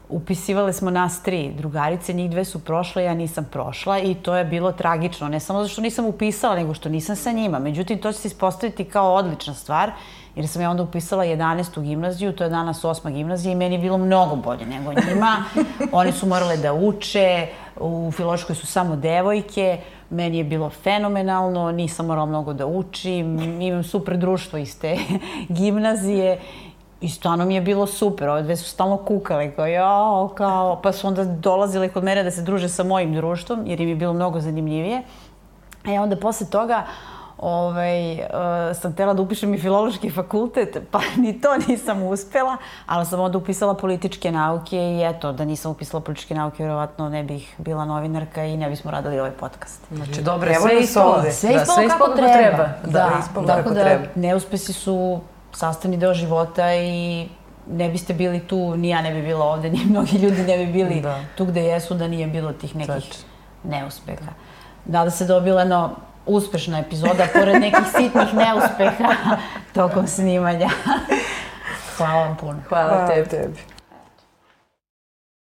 upisivale smo nas tri drugarice, njih dve su prošle, ja nisam prošla i to je bilo tragično. Ne samo zato što nisam upisala, nego što nisam sa njima. Međutim, to će se ispostaviti kao odlična stvar, jer sam ja onda upisala 11. gimnaziju, to je danas 8. gimnazija i meni je bilo mnogo bolje nego njima. [LAUGHS] Oni su morale da uče, u Filoškoj su samo devojke, meni je bilo fenomenalno, nisam morala mnogo da učim, imam super društvo iz te [LAUGHS] gimnazije I stvarno mi je bilo super, ove dve su stalno kukale, kao jao, kao, pa su onda dolazile kod mene da se druže sa mojim društvom, jer im je bilo mnogo zanimljivije. E onda posle toga, ovaj, uh, sam htela da upišem i filološki fakultet, pa [LAUGHS] ni to nisam uspela, ali sam onda upisala političke nauke i eto, da nisam upisala političke nauke, vjerovatno ne bih bila novinarka i ne bismo radili ovaj podcast. Znači, dobro, sve ispalo. Sve ispalo, da, sve kako, kako treba. treba. Da, da ispalo tako kako da treba. neuspesi su sastavni deo života i ne biste bili tu, ni ja ne bi bila ovde, [LAUGHS] ni mnogi ljudi ne bi bili da. tu gde jesu da nije bilo tih nekih Tač. neuspeha. Nada se dobila jedno uspešna epizoda, pored nekih sitnih [LAUGHS] neuspeha tokom snimanja. [LAUGHS] Hvala vam puno. Hvala, Hvala tebi. tebi.